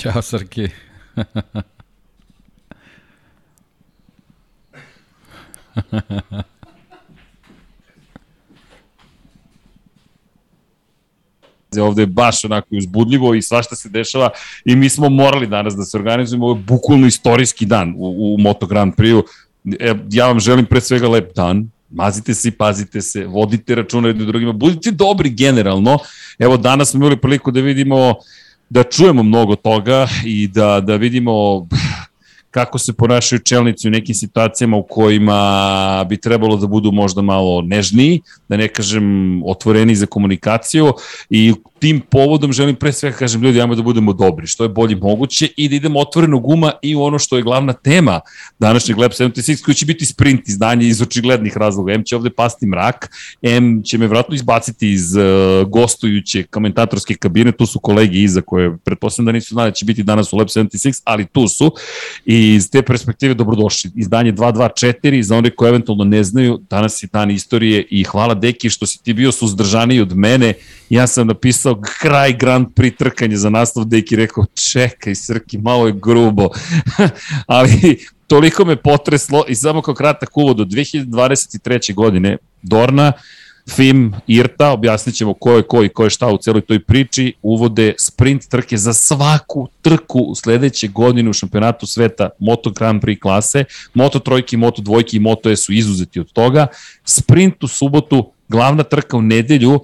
Ćao, Srki. ovde je baš onako uzbudljivo i svašta se dešava i mi smo morali danas da se organizujemo, ovo je bukvalno istorijski dan u, u Moto Grand Prix-u. E, ja vam želim pre svega lep dan, mazite se i pazite se, vodite računa jednim drugima, budite dobri generalno. Evo danas smo imali priliku da vidimo da čujemo mnogo toga i da, da vidimo kako se ponašaju čelnici u nekim situacijama u kojima bi trebalo da budu možda malo nežniji, da ne kažem otvoreni za komunikaciju i tim povodom želim pre svega kažem ljudi, ajmo da budemo dobri, što je bolje moguće i da idemo otvoreno guma i ono što je glavna tema današnjeg Lab 76 koji će biti sprint izdanje iz očiglednih razloga. M će ovde pasti mrak, M će me vratno izbaciti iz uh, gostujuće komentatorske kabine, tu su kolegi iza koje pretpostavljam da nisu znali da će biti danas u Lab 76, ali tu su i iz te perspektive dobrodošli. Izdanje 224 za one koji eventualno ne znaju, danas je dan istorije i hvala Deki što si ti bio suzdržaniji od mene ja sam napisao kraj Grand Prix trkanje za naslov, Deki rekao, čekaj Srki, malo je grubo, ali toliko me potreslo i samo kao kratak uvod do 2023. godine Dorna, FIM, IRTA, objasnit ćemo ko je ko i ko je šta u celoj toj priči, uvode sprint trke za svaku trku u sledeće godine u šampionatu sveta Moto Grand Prix klase, Moto trojki, Moto dvojki i Moto E su izuzeti od toga, sprint u subotu, glavna trka u nedelju,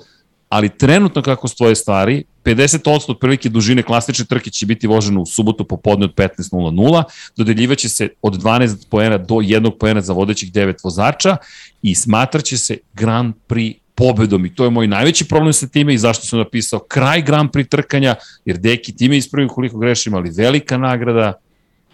ali trenutno kako stoje stvari, 50% od prilike dužine klasične trke će biti voženo u subotu popodne od 15.00, dodeljivaće se od 12 poena do 1 poena za vodećih 9 vozača i smatraće se Grand Prix pobedom. I to je moj najveći problem sa time i zašto sam napisao kraj Grand Prix trkanja, jer deki time ispravim koliko grešim, ali velika nagrada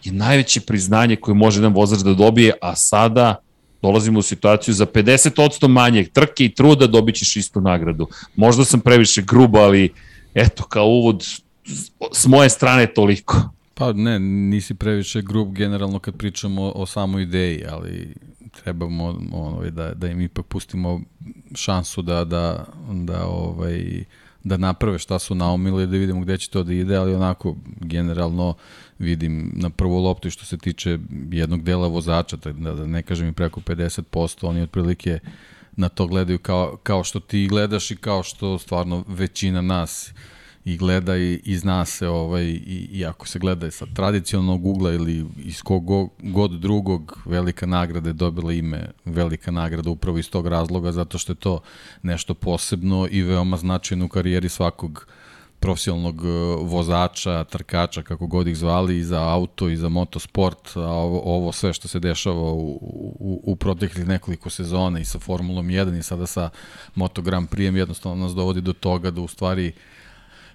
je najveće priznanje koje može jedan vozač da dobije, a sada dolazimo u situaciju za 50% manje trke i truda dobit ćeš istu nagradu. Možda sam previše grubo, ali eto, kao uvod s moje strane toliko. Pa ne, nisi previše grub generalno kad pričamo o, o samoj ideji, ali trebamo ono, da, da im ipak pustimo šansu da, da, da ovaj, da naprave šta su naumili, da vidimo gde će to da ide, ali onako generalno vidim na prvu loptu što se tiče jednog dela vozača, da, da ne kažem i preko 50%, oni otprilike na to gledaju kao, kao što ti gledaš i kao što stvarno većina nas i gleda i, i zna se ovaj, i, i ako se gleda sa tradicionalnog ugla ili iz kog god drugog velika nagrada je dobila ime velika nagrada upravo iz tog razloga zato što je to nešto posebno i veoma značajno u karijeri svakog profesionalnog e, vozača, trkača, kako god ih zvali, i za auto i za motosport, a ovo, ovo sve što se dešava u, u, u proteklih nekoliko sezona i sa Formulom 1 i sada sa Moto Grand Prix jednostavno nas dovodi do toga da u stvari uh,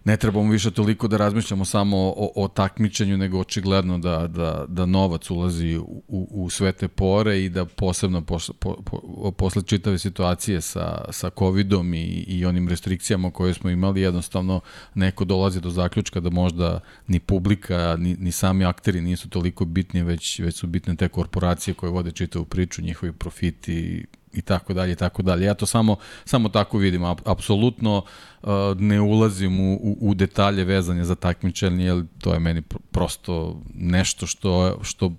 ne trebamo više toliko da razmišljamo samo o, o takmičenju, nego očigledno da, da, da novac ulazi u, u sve te pore i da posebno posle, po, po, posle čitave situacije sa, sa COVID-om i, i onim restrikcijama koje smo imali, jednostavno neko dolazi do zaključka da možda ni publika, ni, ni sami akteri nisu toliko bitni, već, već su bitne te korporacije koje vode čitavu priču, njihovi profiti i tako dalje i tako dalje. Ja to samo samo tako vidim. Apsolutno uh, ne ulazim u, u, u detalje vezanje za takmičenje, jer to je meni prosto nešto što što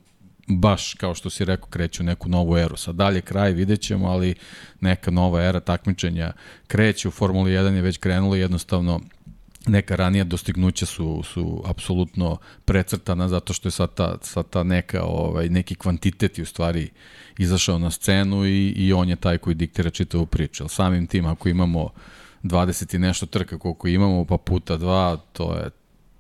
baš kao što si rekao kreće u neku novu eru. Sad dalje kraj vidjet ćemo, ali neka nova era takmičenja kreće u Formuli 1 je već krenulo jednostavno neka ranija dostignuća su, su apsolutno precrtana zato što je sad ta, sad ta neka, ovaj, neki kvantitet i u stvari izašao na scenu i, i on je taj koji diktira čitavu priču. Ali samim tim, ako imamo 20 i nešto trka koliko imamo, pa puta dva, to je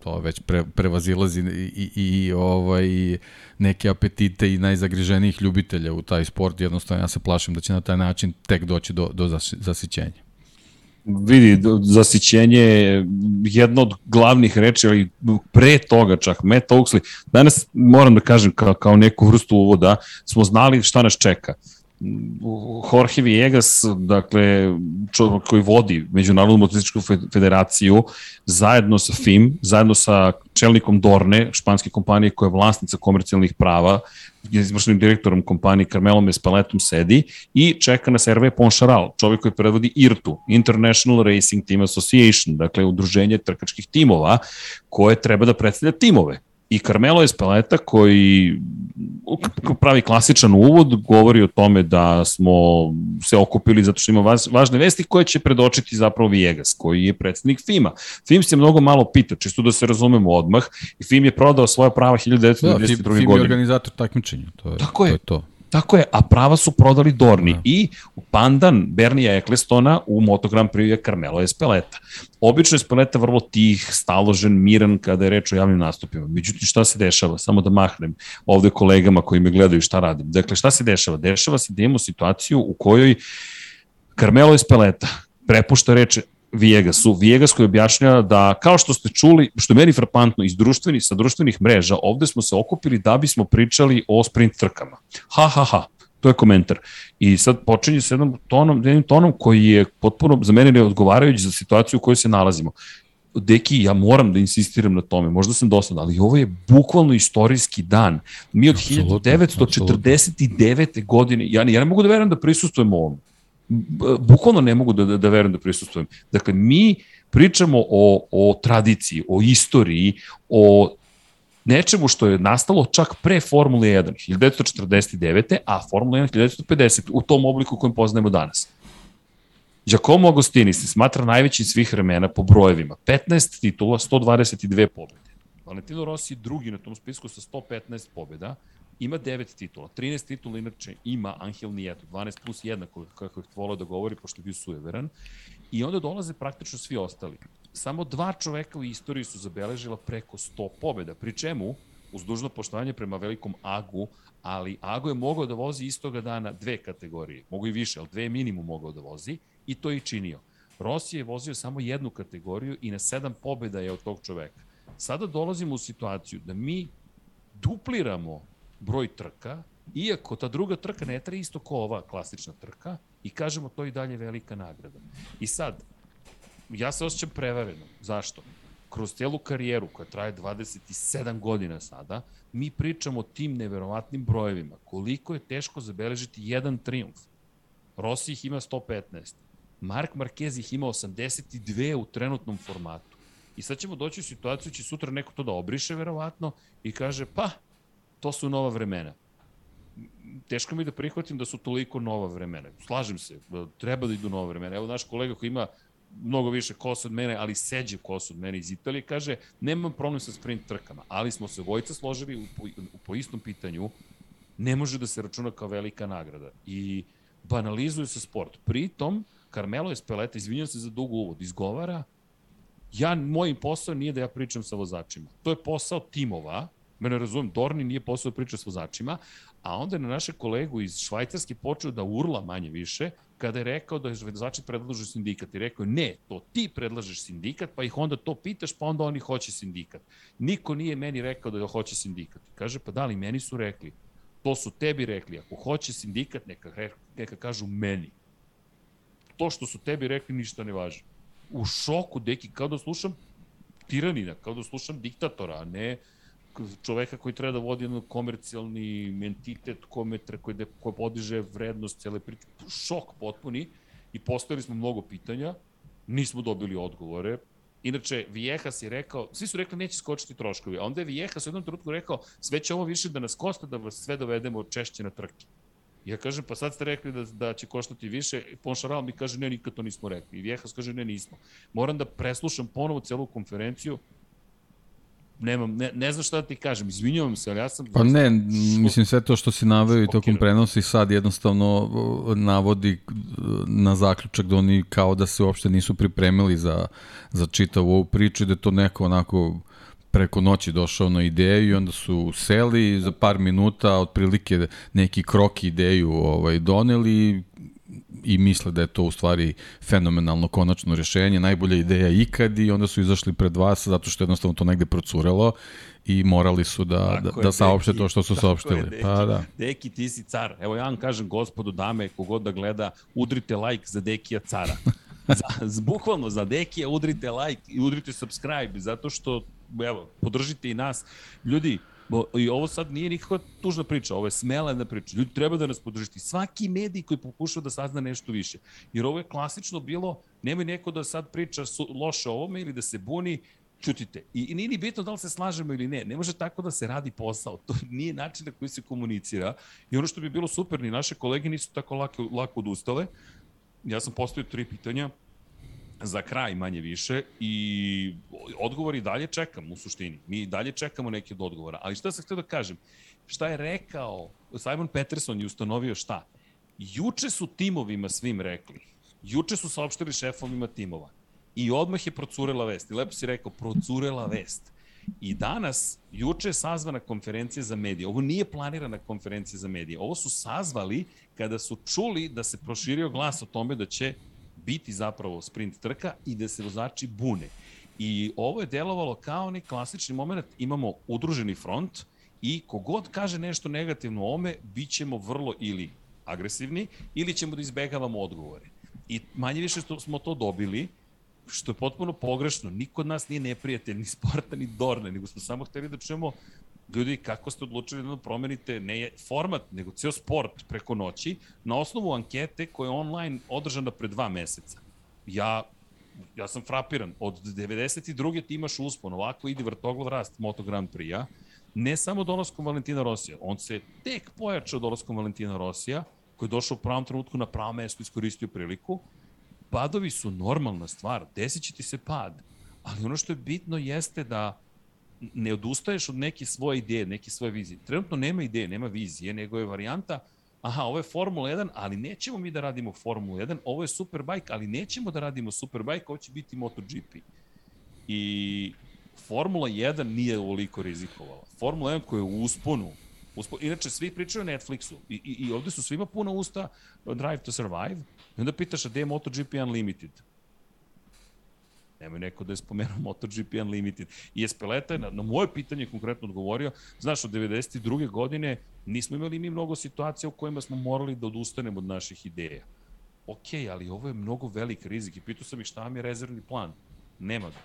to već pre, prevazilazi i, i, i ovaj, neke apetite i najzagriženijih ljubitelja u taj sport. Jednostavno, ja se plašim da će na taj način tek doći do, do zasićenja vidi, zasićenje je jedna od glavnih reči, ali pre toga čak, Matt Oaksley, danas moram da kažem kao, kao neku vrstu uvoda, smo znali šta nas čeka. Jorge Viegas, dakle, čovjek koji vodi Međunarodnu motorističku federaciju, zajedno sa FIM, zajedno sa čelnikom Dorne, španske kompanije koja je vlasnica komercijalnih prava, izvršenim direktorom kompanije Carmelom Espaletom sedi i čeka nas Hervé Poncharal, čovjek koji predvodi IRTU, International Racing Team Association, dakle udruženje trkačkih timova, koje treba da predstavlja timove I Carmelo Espeleta koji pravi klasičan uvod, govori o tome da smo se okupili zato što ima važne vesti koje će predočiti zapravo Viegas, koji je predsednik FIMA. FIM se mnogo malo pita, čisto da se razumemo odmah, i FIM je prodao svoja prava 1992. Da, godine. FIM je organizator takmičenja, to je, Tako je. to. Je to. Tako je, a prava su prodali Dorni da. i pandan Bernija Eklestona u Moto Grand Prix je Carmelo Espeleta. Obično je Espeleta vrlo tih, staložen, miran kada je reč o javnim nastupima. Međutim, šta se dešava? Samo da mahnem ovde kolegama koji me gledaju šta radim. Dakle, šta se dešava? Dešava se da imamo situaciju u kojoj Carmelo Espeleta prepušta reč Viegasu. Viegas koji objašnjava da, kao što ste čuli, što je meni frapantno, iz društvenih, sa društvenih mreža, ovde smo se okupili da bismo pričali o sprint trkama. Ha, ha, ha. To je komentar. I sad počinje sa jednom tonom, jednim tonom koji je potpuno za mene neodgovarajući za situaciju u kojoj se nalazimo. Deki, ja moram da insistiram na tome, možda sam dosadan, ali ovo je bukvalno istorijski dan. Mi od absolutno, 1949. Absolutno. godine, ja ne, ja ne mogu da verujem da prisustujemo ovom bukvalno ne mogu da, da, da verujem da prisustujem. Dakle, mi pričamo o, o tradiciji, o istoriji, o nečemu što je nastalo čak pre Formule 1, 1949. a Formula 1 1950, u tom obliku kojem poznajemo danas. Giacomo Agostini se smatra najvećim svih vremena po brojevima. 15 titula, 122 pobjede. Valentino Rossi drugi na tom spisku sa 115 pobjeda ima 9 titula, 13 titula inače ima Angel Nieto, 12 plus 1, kako je volao da govori, pošto je bio sujeveran. I onda dolaze praktično svi ostali. Samo dva čoveka u istoriji su zabeležila preko 100 pobjeda, pri čemu, uz dužno poštovanje prema velikom Agu, ali Ago je mogao da vozi istoga dana dve kategorije, mogu i više, ali dve minimum mogao da vozi i to i činio. Rossi je vozio samo jednu kategoriju i na sedam pobjeda je od tog čoveka. Sada dolazimo u situaciju da mi dupliramo broj trka, iako ta druga trka ne traje isto kao ova klasična trka i kažemo to i dalje velika nagrada. I sad, ja se osjećam prevareno. Zašto? Kroz celu karijeru koja traje 27 godina sada, mi pričamo o tim neverovatnim brojevima. Koliko je teško zabeležiti jedan triumf. Rossi ih ima 115. Mark Marquez ih ima 82 u trenutnom formatu. I sad ćemo doći u situaciju, će sutra neko to da obriše verovatno i kaže, pa, to su nova vremena. Teško mi da prihvatim da su toliko nova vremena. Slažem se, treba da idu nova vremena. Evo naš kolega koji ima mnogo više kosa od mene, ali seđe kosa od mene iz Italije, kaže, nemam problem sa sprint trkama, ali smo se vojica složili u, po, u, po istom pitanju, ne može da se računa kao velika nagrada. I banalizuje se sport. Pritom, Carmelo Espeleta, izvinjam se za dugo uvod, izgovara, ja, moj posao nije da ja pričam sa vozačima. To je posao timova, Mene razumem, Dorni nije posao priča s vozačima, a onda je na naše kolegu iz Švajcarske počeo da urla manje više, kada je rekao da je vozači predlažu sindikat. I rekao je, ne, to ti predlažeš sindikat, pa ih onda to pitaš, pa onda oni hoće sindikat. Niko nije meni rekao da hoće sindikat. Kaže, pa da li, meni su rekli. To su tebi rekli. Ako hoće sindikat, neka, neka kažu meni. To što su tebi rekli ništa ne važi. U šoku, deki, kao da slušam tiranina, kao da slušam diktatora, a ne čoveka koji treba da vodi jedan komercijalni entitet kome, koji, de, koji podiže vrednost cele priče. Šok potpuni i postavili smo mnogo pitanja, nismo dobili odgovore. Inače, Vijekas je rekao, svi su rekli neće skočiti troškovi, a onda je Vijekas u jednom trenutku rekao sve će ovo više da nas kosta da vas sve dovedemo češće na trke. Ja kažem, pa sad ste rekli da, da će koštati više, Ponšaral mi kaže, ne, nikad to nismo rekli. I Vjekas kaže, ne, nismo. Moram da preslušam ponovo celu konferenciju, nemam, ne, ne znam šta da ti kažem, izvinjavam se, ali ja sam... Pa ne, mislim sve to što si naveo i tokom prenosi sad jednostavno navodi na zaključak da oni kao da se uopšte nisu pripremili za, za čitavu ovu priču i da to neko onako preko noći došao na ideju i onda su seli za par minuta otprilike neki kroki ideju ovaj doneli i misle da je to u stvari fenomenalno konačno rješenje, najbolja ideja ikad i onda su izašli pred vas zato što jednostavno to negde procurelo i morali su da, da, da saopšte to što su saopštili. Je, pa da. Deki, ti si car. Evo ja vam kažem, gospodu, dame, kogod da gleda, udrite like za Dekija cara. za, bukvalno za Dekija udrite like i udrite subscribe, zato što, evo, podržite i nas. Ljudi, I ovo sad nije nikakva tužna priča, ovo je smelena priča. Ljudi treba da nas podržite. Svaki medij koji pokušava da sazna nešto više. Jer ovo je klasično bilo, nemoj neko da sad priča loše o ovome ili da se buni, čutite. I, I nije ni bitno da li se slažemo ili ne. Ne može tako da se radi posao. To nije način na koji se komunicira. I ono što bi bilo super, ni naše kolege nisu tako lako, lako odustale. Ja sam postavio tri pitanja za kraj manje više i odgovor i dalje čekam u suštini. Mi dalje čekamo neke od odgovora. Ali šta sam htio da kažem? Šta je rekao Simon Peterson je ustanovio šta? Juče su timovima svim rekli. Juče su saopštili šefovima timova. I odmah je procurela vest. I lepo si rekao, procurela vest. I danas, juče je sazvana konferencija za medije. Ovo nije planirana konferencija za medije. Ovo su sazvali kada su čuli da se proširio glas o tome da će biti zapravo sprint trka i da se vozači bune. I ovo je delovalo kao ni klasični moment, imamo udruženi front i kogod kaže nešto negativno o ome, bit ćemo vrlo ili agresivni ili ćemo da izbegavamo odgovore. I manje više smo to dobili, što je potpuno pogrešno. Niko od nas nije neprijatelj, ni Sporta, ni Dorne, nego smo samo hteli da čujemo ljudi, kako ste odlučili da promenite ne format, nego ceo sport preko noći, na osnovu ankete koja je online održana pre dva meseca. Ja ja sam frapiran. Od 92. ti imaš uspon, ovako ide vrtoglav rast Moto Grand Prix-a, ne samo dolaskom Valentina Rosija, on se tek pojačao dolaskom Valentina Rosija, koji je došao u pravom trenutku na pravo mesto, iskoristio priliku. Padovi su normalna stvar, desit će ti se pad, ali ono što je bitno jeste da ne odustaješ od neke svoje ideje, neke svoje vizije. Trenutno nema ideje, nema vizije, nego je varijanta aha, ovo je Formula 1, ali nećemo mi da radimo Formula 1, ovo je Superbike, ali nećemo da radimo Superbike, ovo će biti MotoGP. I Formula 1 nije ovoliko rizikovala. Formula 1 koja je u usponu, usponu inače svi pričaju o Netflixu i, i, i ovde su svima puna usta Drive to Survive i onda pitaš a gde je MotoGP Unlimited? Nemoj neko da je spomenuo MotoGP Unlimited. I Espeleta je na, na moje pitanje konkretno odgovorio, znaš, od 92. godine nismo imali mi mnogo situacija u kojima smo morali da odustanemo od naših ideja. Ok, ali ovo je mnogo velik rizik i pitao sam ih šta vam je rezervni plan. Nema ga.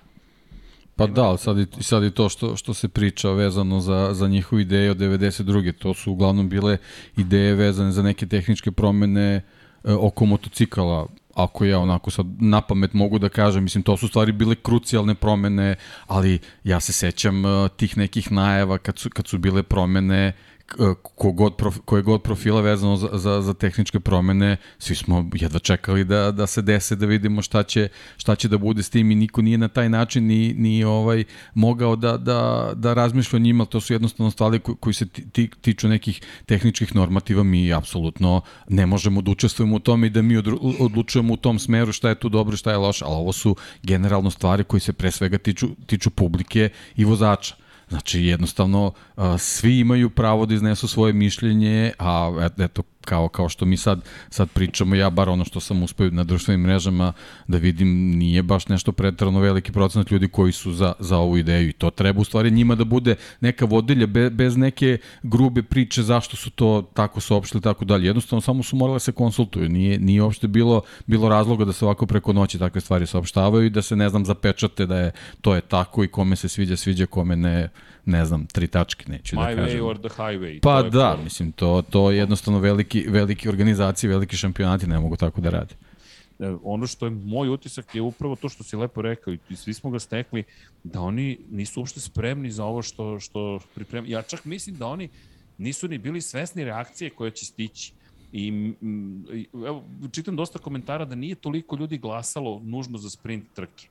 Pa Nema da, sad i, sad i to što, što se priča vezano za, za njihovu ideju od 92. To su uglavnom bile ideje vezane za neke tehničke promene e, oko motocikala ako ja onako sad na pamet mogu da kažem, mislim to su stvari bile krucijalne promene, ali ja se sećam uh, tih nekih najava kad su, kad su bile promene uh, kogod prof, koje god profila vezano za, za, za tehničke promene, svi smo jedva čekali da, da se dese, da vidimo šta će, šta će da bude s tim i niko nije na taj način ni, ni ovaj mogao da, da, da razmišlja o njima, to su jednostavno stvari koji, koji se ti, tiču nekih tehničkih normativa, mi apsolutno ne možemo da učestvujemo u tome i da mi odlučujemo u tom smeru šta je tu dobro šta je loše, ali ovo su generalno stvari koji se pre svega tiču, tiču publike i vozača. Znači, jednostavno, svi imaju pravo da iznesu svoje mišljenje, a eto, kao, kao što mi sad, sad pričamo, ja bar ono što sam uspeo na društvenim mrežama da vidim, nije baš nešto pretrano veliki procenat ljudi koji su za, za ovu ideju i to treba u stvari njima da bude neka vodilja be, bez neke grube priče zašto su to tako saopštili tako dalje. Jednostavno samo su morali da se konsultuju, nije, nije uopšte bilo, bilo razloga da se ovako preko noći takve stvari saopštavaju i da se ne znam zapečate da je to je tako i kome se sviđa, sviđa, kome ne, ne znam, tri tačke, neću My da kažem. My way or the highway. Pa da, problem. mislim, to, to je jednostavno veliki, veliki organizacije, veliki šampionati ne mogu tako da rade. E, ono što je moj utisak je upravo to što si lepo rekao i svi smo ga stekli, da oni nisu uopšte spremni za ovo što, što pripremaju. Ja čak mislim da oni nisu ni bili svesni reakcije koje će stići. I, evo, čitam dosta komentara da nije toliko ljudi glasalo nužno za sprint trke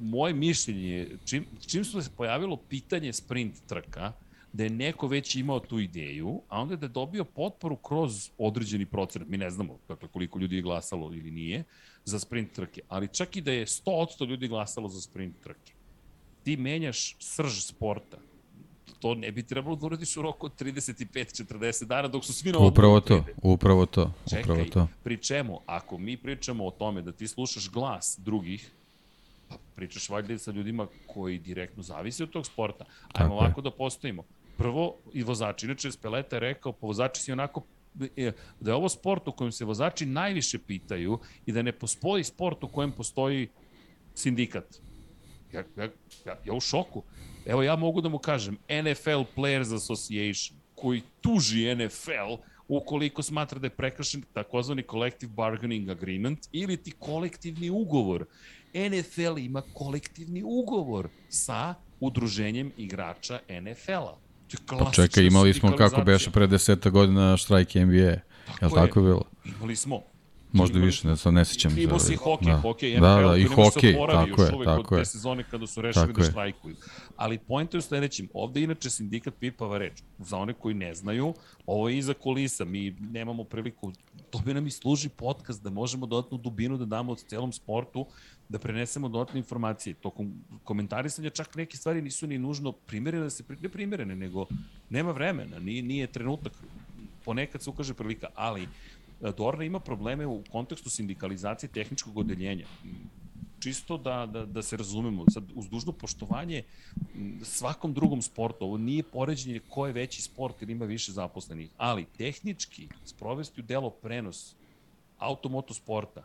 moje mišljenje, čim, čim se pojavilo pitanje sprint trka, da je neko već imao tu ideju, a onda da je dobio potporu kroz određeni procenat, mi ne znamo dakle, koliko ljudi je glasalo ili nije, za sprint trke, ali čak i da je 100% ljudi glasalo za sprint trke. Ti menjaš srž sporta. to ne bi trebalo da uradiš u roku od 35-40 dana dok su svi na Upravo to, upravo to, Čekaj, upravo to. pri čemu, ako mi pričamo o tome da ti slušaš glas drugih, pričaš valjda i sa ljudima koji direktno zavise od tog sporta. Ajmo Tako je. ovako da postavimo. Prvo, i vozači, inače Speleta je rekao, pa vozači si onako e, da je ovo sport u kojem se vozači najviše pitaju i da ne postoji sport u kojem postoji sindikat. Ja, ja, ja, ja u šoku. Evo ja mogu da mu kažem NFL Players Association koji tuži NFL ukoliko smatra da je prekršen takozvani collective bargaining agreement ili ti kolektivni ugovor. NFL ima kolektivni ugovor sa udruženjem igrača NFL-a. Je Pa čekaj, imali smo kako beše pre deseta godina štrajk NBA. Jel je. tako bilo? Imali smo. Možda Imali više, ne, sad ne sećam. Imao si hokej, da. hokej, Da, NFL, da, i ne može hokej, tako je, od tako te je. sezone kada su rešili Tako da štrajkuju. Ali point je u sledećem, ovde inače sindikat pipava reč. Za one koji ne znaju, ovo je iza kulisa, mi nemamo priliku, to bi nam i služi podcast da možemo dodatnu dubinu da damo od celom sportu, da prenesemo dodatne informacije. Tokom komentarisanja čak neke stvari nisu ni nužno primerene, da se ne primerene, nego nema vremena, nije, nije trenutak. Ponekad se ukaže prilika, ali Dorna ima probleme u kontekstu sindikalizacije tehničkog odeljenja čisto da, da, da se razumemo, sad uz dužno poštovanje svakom drugom sportu, ovo nije poređenje ko je veći sport ili ima više zaposlenih, ali tehnički sprovesti u delo prenos automoto sporta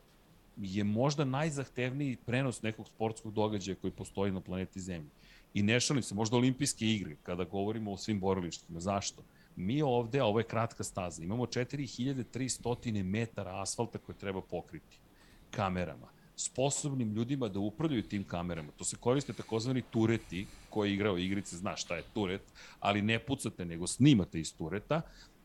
je možda najzahtevniji prenos nekog sportskog događaja koji postoji na planeti Zemlji. I ne šalim se, možda olimpijske igre, kada govorimo o svim borilištima. Zašto? Mi ovde, a ovo je kratka staza, imamo 4300 metara asfalta koje treba pokriti kamerama sposobnim ljudima da upravljaju tim kamerama. To se koriste takozvani tureti, ko je igrao igrice zna šta je turet, ali ne pucate, nego snimate iz tureta.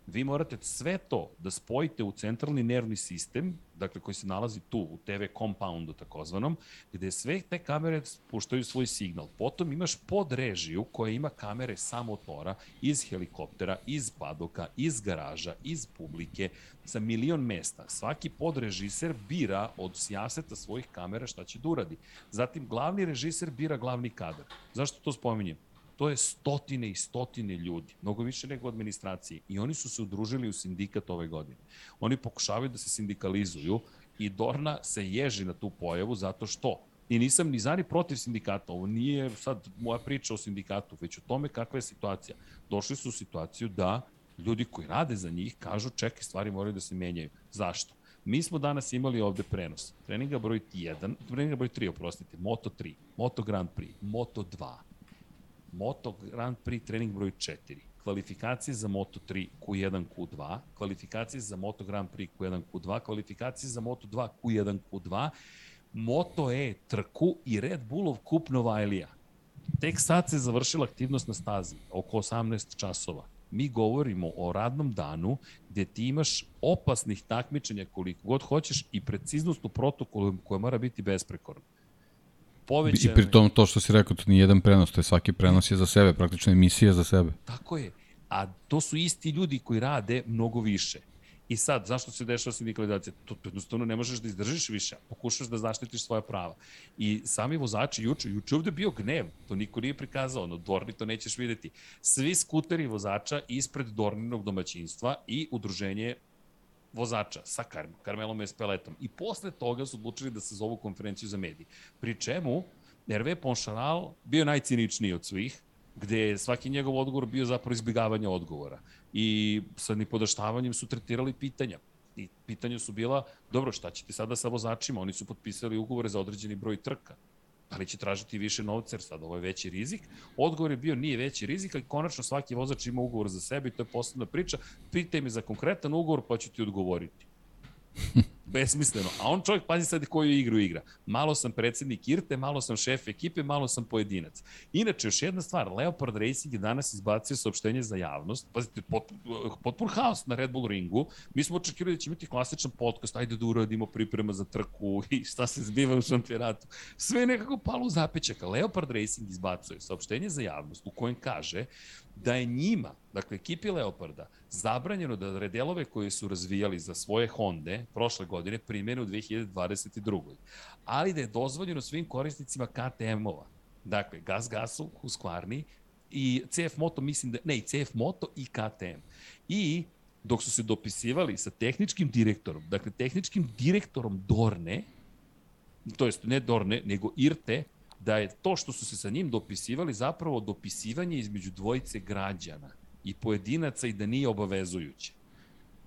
Vi morate sve to da spojite u centralni nervni sistem, dakle koji se nalazi tu, u TV compoundu takozvanom, gde sve te kamere puštaju svoj signal. Potom imaš podrežiju koja ima kamere sa motora, iz helikoptera, iz padoka, iz garaža, iz publike, sa milion mesta. Svaki podrežiser bira od sjaseta svojih kamera šta će da uradi. Zatim, glavni režiser bira glavni kadar. Zašto to spominjem? To je stotine i stotine ljudi, mnogo više nego administracije. I oni su se udružili u sindikat ove godine. Oni pokušavaju da se sindikalizuju i Dorna se ježi na tu pojavu zato što I nisam ni za ni protiv sindikata. Ovo nije sad moja priča o sindikatu, već o tome kakva je situacija. Došli su u situaciju da ljudi koji rade za njih kažu čekaj, stvari moraju da se menjaju. Zašto? Mi smo danas imali ovde prenos. Treninga broj 1, treninga broj 3, oprostite, Moto 3, Moto Grand Prix, Moto 2, Moto Grand Prix trening broj 4, kvalifikacije za Moto 3 Q1 Q2, kvalifikacije za Moto Grand Prix Q1 Q2, kvalifikacije za Moto 2 Q1 Q2, Moto E trku i Red Bullov kup Novajlija. Tek sad se završila aktivnost na stazi, oko 18 časova. Mi govorimo o radnom danu gde ti imaš opasnih takmičenja koliko god hoćeš i preciznost u protokolu koja mora biti besprekorna. I Povećane... pri tom to što si rekao, to nije jedan prenos, to je svaki prenos je za sebe, praktično emisija za sebe. Tako je. A to su isti ljudi koji rade mnogo više. I sad, zašto se dešava sindikalizacija? To, to jednostavno ne možeš da izdržiš više. Pokušaš da zaštitiš svoja prava. I sami vozači juče, juče ovde bio gnev, to niko nije prikazao, no Dorni to nećeš videti. Svi skuteri vozača ispred Dorninog domaćinstva i udruženje vozača sa Kar Karmelom Espeletom. I posle toga su odlučili da se zovu konferenciju za mediji. Pri čemu Hervé Poncharal bio najciničniji od svih, gde je svaki njegov odgovor bio zapravo izbjegavanje odgovora. I sa nipodaštavanjem su tretirali pitanja. I pitanja su bila, dobro, šta ćete sada sa vozačima? Oni su potpisali ugovore za određeni broj trka. Da li će tražiti više novca, jer sad ovo je veći rizik? Odgovor je bio nije veći rizik, ali konačno svaki vozač ima ugovor za sebe i to je posebna priča. Pitaj me za konkretan ugovor, pa ću ti odgovoriti. Besmisleno. A on čovjek, pazi sad koju igru igra. Malo sam predsednik Irte, malo sam šef ekipe, malo sam pojedinac. Inače, još jedna stvar, Leopard Racing je danas izbacio saopštenje za javnost. Pazite, pot, potpun haos na Red Bull ringu. Mi smo očekivali da će imati klasičan podcast, ajde da uradimo priprema za trku i šta se zbiva u šampionatu. Sve je nekako palo u zapećaka. Leopard Racing izbacuje saopštenje za javnost u kojem kaže da je njima, dakle ekipi Leoparda, zabranjeno da redelove koje su razvijali za svoje Honda prošle godine primene u 2022. Ali da je dozvoljeno svim korisnicima KTM-ova, dakle Gas Gasu, Husqvarni, i CF Moto mislim da, ne, i CF Moto i KTM. I dok su se dopisivali sa tehničkim direktorom, dakle tehničkim direktorom Dorne, to jest ne Dorne, nego Irte, da je to što su se sa njim dopisivali zapravo dopisivanje između dvojice građana i pojedinaca i da nije obavezujuće.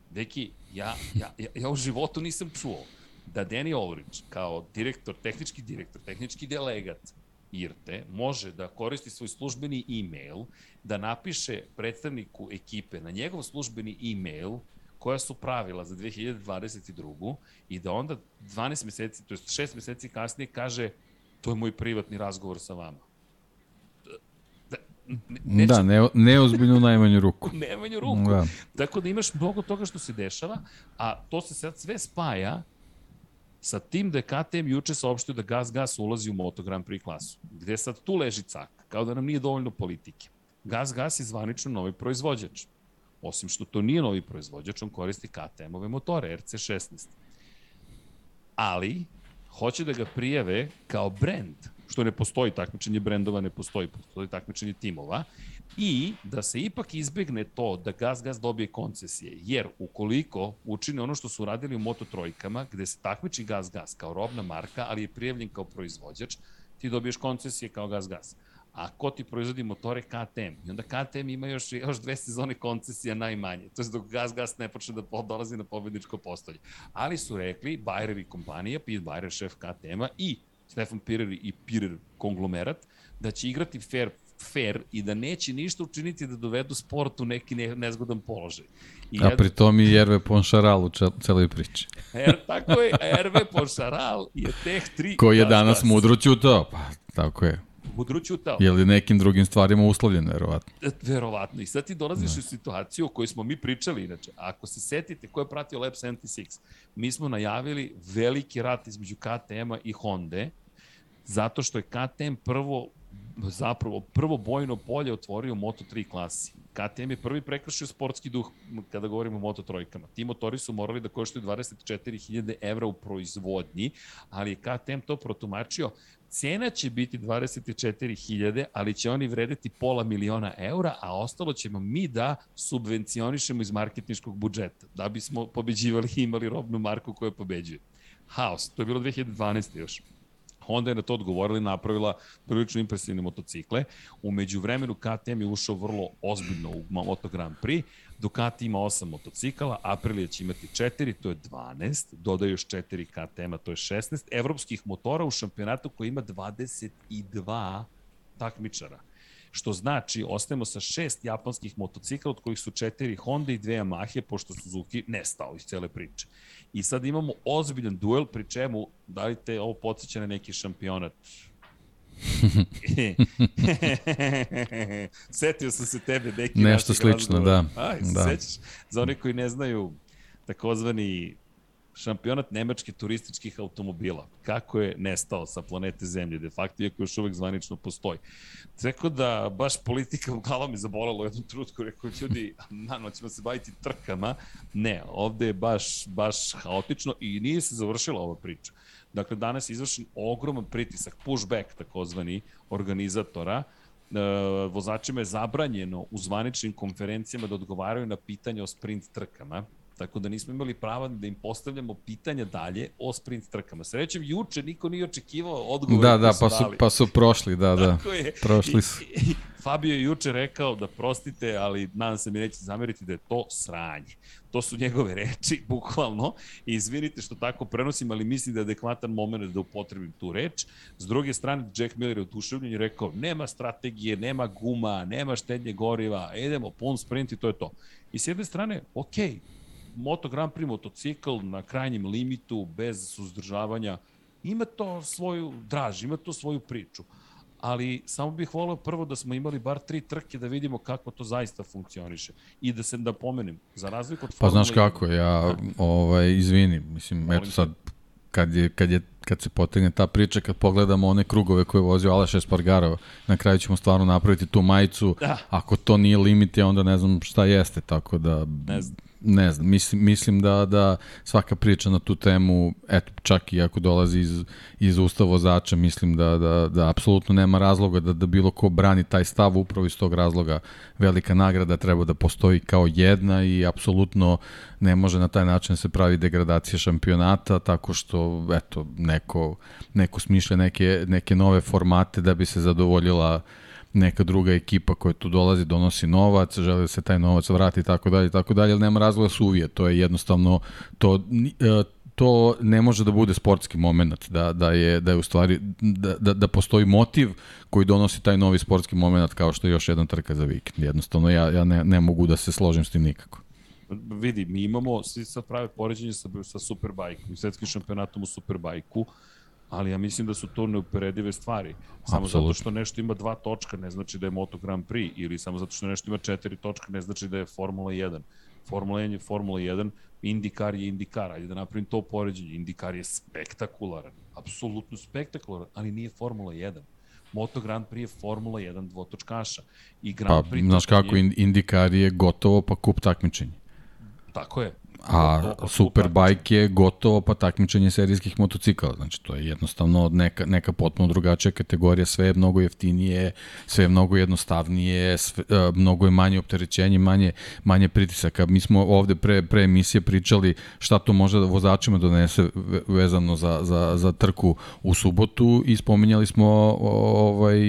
Deki, ja, ja, ja, ja u životu nisam čuo da Danny Ulrich kao direktor, tehnički direktor, tehnički delegat IRTE može da koristi svoj službeni e-mail, da napiše predstavniku ekipe na njegov službeni e-mail koja su pravila za 2022. i da onda 12 meseci, to je 6 meseci kasnije kaže to je moj privatni razgovor sa vama. Da, ne, da ne, neozbiljno u najmanju ruku. najmanju ruku. Da. Tako da imaš mnogo toga što se dešava, a to se sad sve spaja sa tim da je KTM juče saopštio da Gas Gas ulazi u Moto Grand Prix klasu. Gde sad tu leži cak, kao da nam nije dovoljno politike. Gas Gas je zvanično novi proizvođač. Osim što to nije novi proizvođač, on koristi KTM-ove motore, RC16. Ali, hoće da ga prijave kao brend, što ne postoji takmičenje brendova, ne postoji, postoji takmičenje timova, i da se ipak izbegne to da Gas Gas dobije koncesije, jer ukoliko učine ono što su radili u Moto Trojkama, gde se takmiči Gas Gas kao robna marka, ali je prijavljen kao proizvođač, ti dobiješ koncesije kao Gas Gas. A ko ti proizvodi motore KTM? I onda KTM ima još, još dve sezone koncesija najmanje. To je dok Gas Gas ne počne da dolazi na pobedničko postolje. Ali su rekli, Bayer i kompanija, Pete Bayer, šef KTM-a i Stefan Pirer i Pirer konglomerat, da će igrati fair fair i da neće ništa učiniti da dovedu sport u neki ne, nezgodan položaj. I A pri tom i Erve Ponšaral u celoj priči. Er, tako je, Erve Ponšaral je teh tri... Koji je danas mudro ćutao, pa tako je. Mudro ćutao. Je li nekim drugim stvarima uslovljen, verovatno? E, verovatno. I sad ti dolaziš ne. u situaciju o kojoj smo mi pričali, inače. Ako se setite ko je pratio Lab 76, mi smo najavili veliki rat između KTM-a i Honda, zato što je KTM prvo zapravo prvo bojno polje otvorio u Moto3 klasi. KTM je prvi prekršio sportski duh kada govorimo o Moto trojkama. Ti motori su morali da koštaju 24.000 evra u proizvodnji, ali je KTM to protumačio. Cena će biti 24.000, ali će oni vredeti pola miliona eura, a ostalo ćemo mi da subvencionišemo iz marketničkog budžeta, da bismo pobeđivali i imali robnu marku koja pobeđuje. Haos, to je bilo 2012. još. Honda je na to odgovorila i napravila prilično impresivne motocikle. Umeđu vremenu KTM je ušao vrlo ozbiljno u Moto Grand Prix. Ducati ima 8 motocikala, Aprilia će imati 4, to je 12, dodaju još 4 KTM-a, to je 16. Evropskih motora u šampionatu koji ima 22 takmičara što znači ostajemo sa šest japanskih motocikla, od kojih su četiri Honda i dve Yamahe, pošto Suzuki nestao iz cele priče. I sad imamo ozbiljan duel, pri čemu, da li te ovo podsjeća na neki šampionat? Setio sam se tebe, neki Nešto slično, da. Aj, da. Sećaš, za one koji ne znaju takozvani šampionat nemačkih turističkih automobila. Kako je nestao sa planete Zemlje, de facto, iako još uvek zvanično postoji. Tako da, baš politika u glavu mi zabolalo u jednom trutku, rekao ljudi, nano ćemo se baviti trkama. Ne, ovde je baš, baš haotično i nije se završila ova priča. Dakle, danas je izvršen ogroman pritisak, pushback takozvani, organizatora, e, vozačima je zabranjeno u zvaničnim konferencijama da odgovaraju na pitanja o sprint trkama tako da nismo imali prava da im postavljamo pitanja dalje o sprint trkama. Srećem, juče niko nije očekivao odgovor. Da, da, pa su, pa su prošli, da, da. Tako je. Prošli su. I, i, Fabio je juče rekao da prostite, ali nadam se mi neće zameriti da je to sranje. To su njegove reči, bukvalno. I izvinite što tako prenosim, ali mislim da je adekvatan moment da upotrebim tu reč. S druge strane, Jack Miller je oduševljen i rekao nema strategije, nema guma, nema štednje goriva, idemo pun sprint i to je to. I s jedne strane, okej, okay, Moto Grand Prix motocikl na krajnjem limitu, bez suzdržavanja, ima to svoju draž, ima to svoju priču. Ali samo bih voleo prvo da smo imali bar tri trke da vidimo kako to zaista funkcioniše. I da se da pomenem, za razliku od Pa znaš kako, ja ovaj, izvini, mislim, Molim eto sad, kad, je, kad, je, kad se potegne ta priča, kad pogledamo one krugove koje je vozio Aleš Espargarov, na kraju ćemo stvarno napraviti tu majicu. Da. Ako to nije limit, ja onda ne znam šta jeste, tako da... Ne znam ne znam, mislim, mislim da, da svaka priča na tu temu, eto, čak i ako dolazi iz, iz ustava vozača, mislim da, da, da apsolutno nema razloga da, da bilo ko brani taj stav, upravo iz tog razloga velika nagrada treba da postoji kao jedna i apsolutno ne može na taj način se pravi degradacija šampionata, tako što, eto, neko, neko smišlja neke, neke nove formate da bi se zadovoljila uh, neka druga ekipa koja tu dolazi donosi novac, želi da se taj novac vrati i tako dalje i tako dalje, ali nema razloga da se uvije, to je jednostavno to e, to ne može da bude sportski moment, da, da, je, da je u stvari, da, da, da postoji motiv koji donosi taj novi sportski moment kao što je još jedan trka za vikend. Jednostavno, ja, ja ne, ne mogu da se složim s tim nikako. Vidi, mi imamo, svi sad prave poređenje sa, sa Superbajkom, svetskim šampionatom u Superbajku, ali ja mislim da su to neuporedive stvari. Samo Absolut. zato što nešto ima dva točka ne znači da je Moto Grand Prix ili samo zato što nešto ima četiri točka ne znači da je Formula 1. Formula 1 je Formula 1, Indikar je Indikar, ajde da napravim to poređenje. Indikar je spektakularan, apsolutno spektakularan, ali nije Formula 1. Moto Grand Prix je Formula 1 dvotočkaša. I Grand pa, Prix znaš kako, je... Indikar je gotovo pa kup takmičenja. Tako je. A Superbike je gotovo pa takmičenje serijskih motocikala. Znači, to je jednostavno neka, neka potpuno drugačija kategorija, sve je mnogo jeftinije, sve je mnogo jednostavnije, sve, uh, mnogo je manje opterećenje, manje, manje pritisaka. Mi smo ovde pre, pre emisije pričali šta to može da vozačima donese vezano za, za, za trku u subotu i spominjali smo ovaj,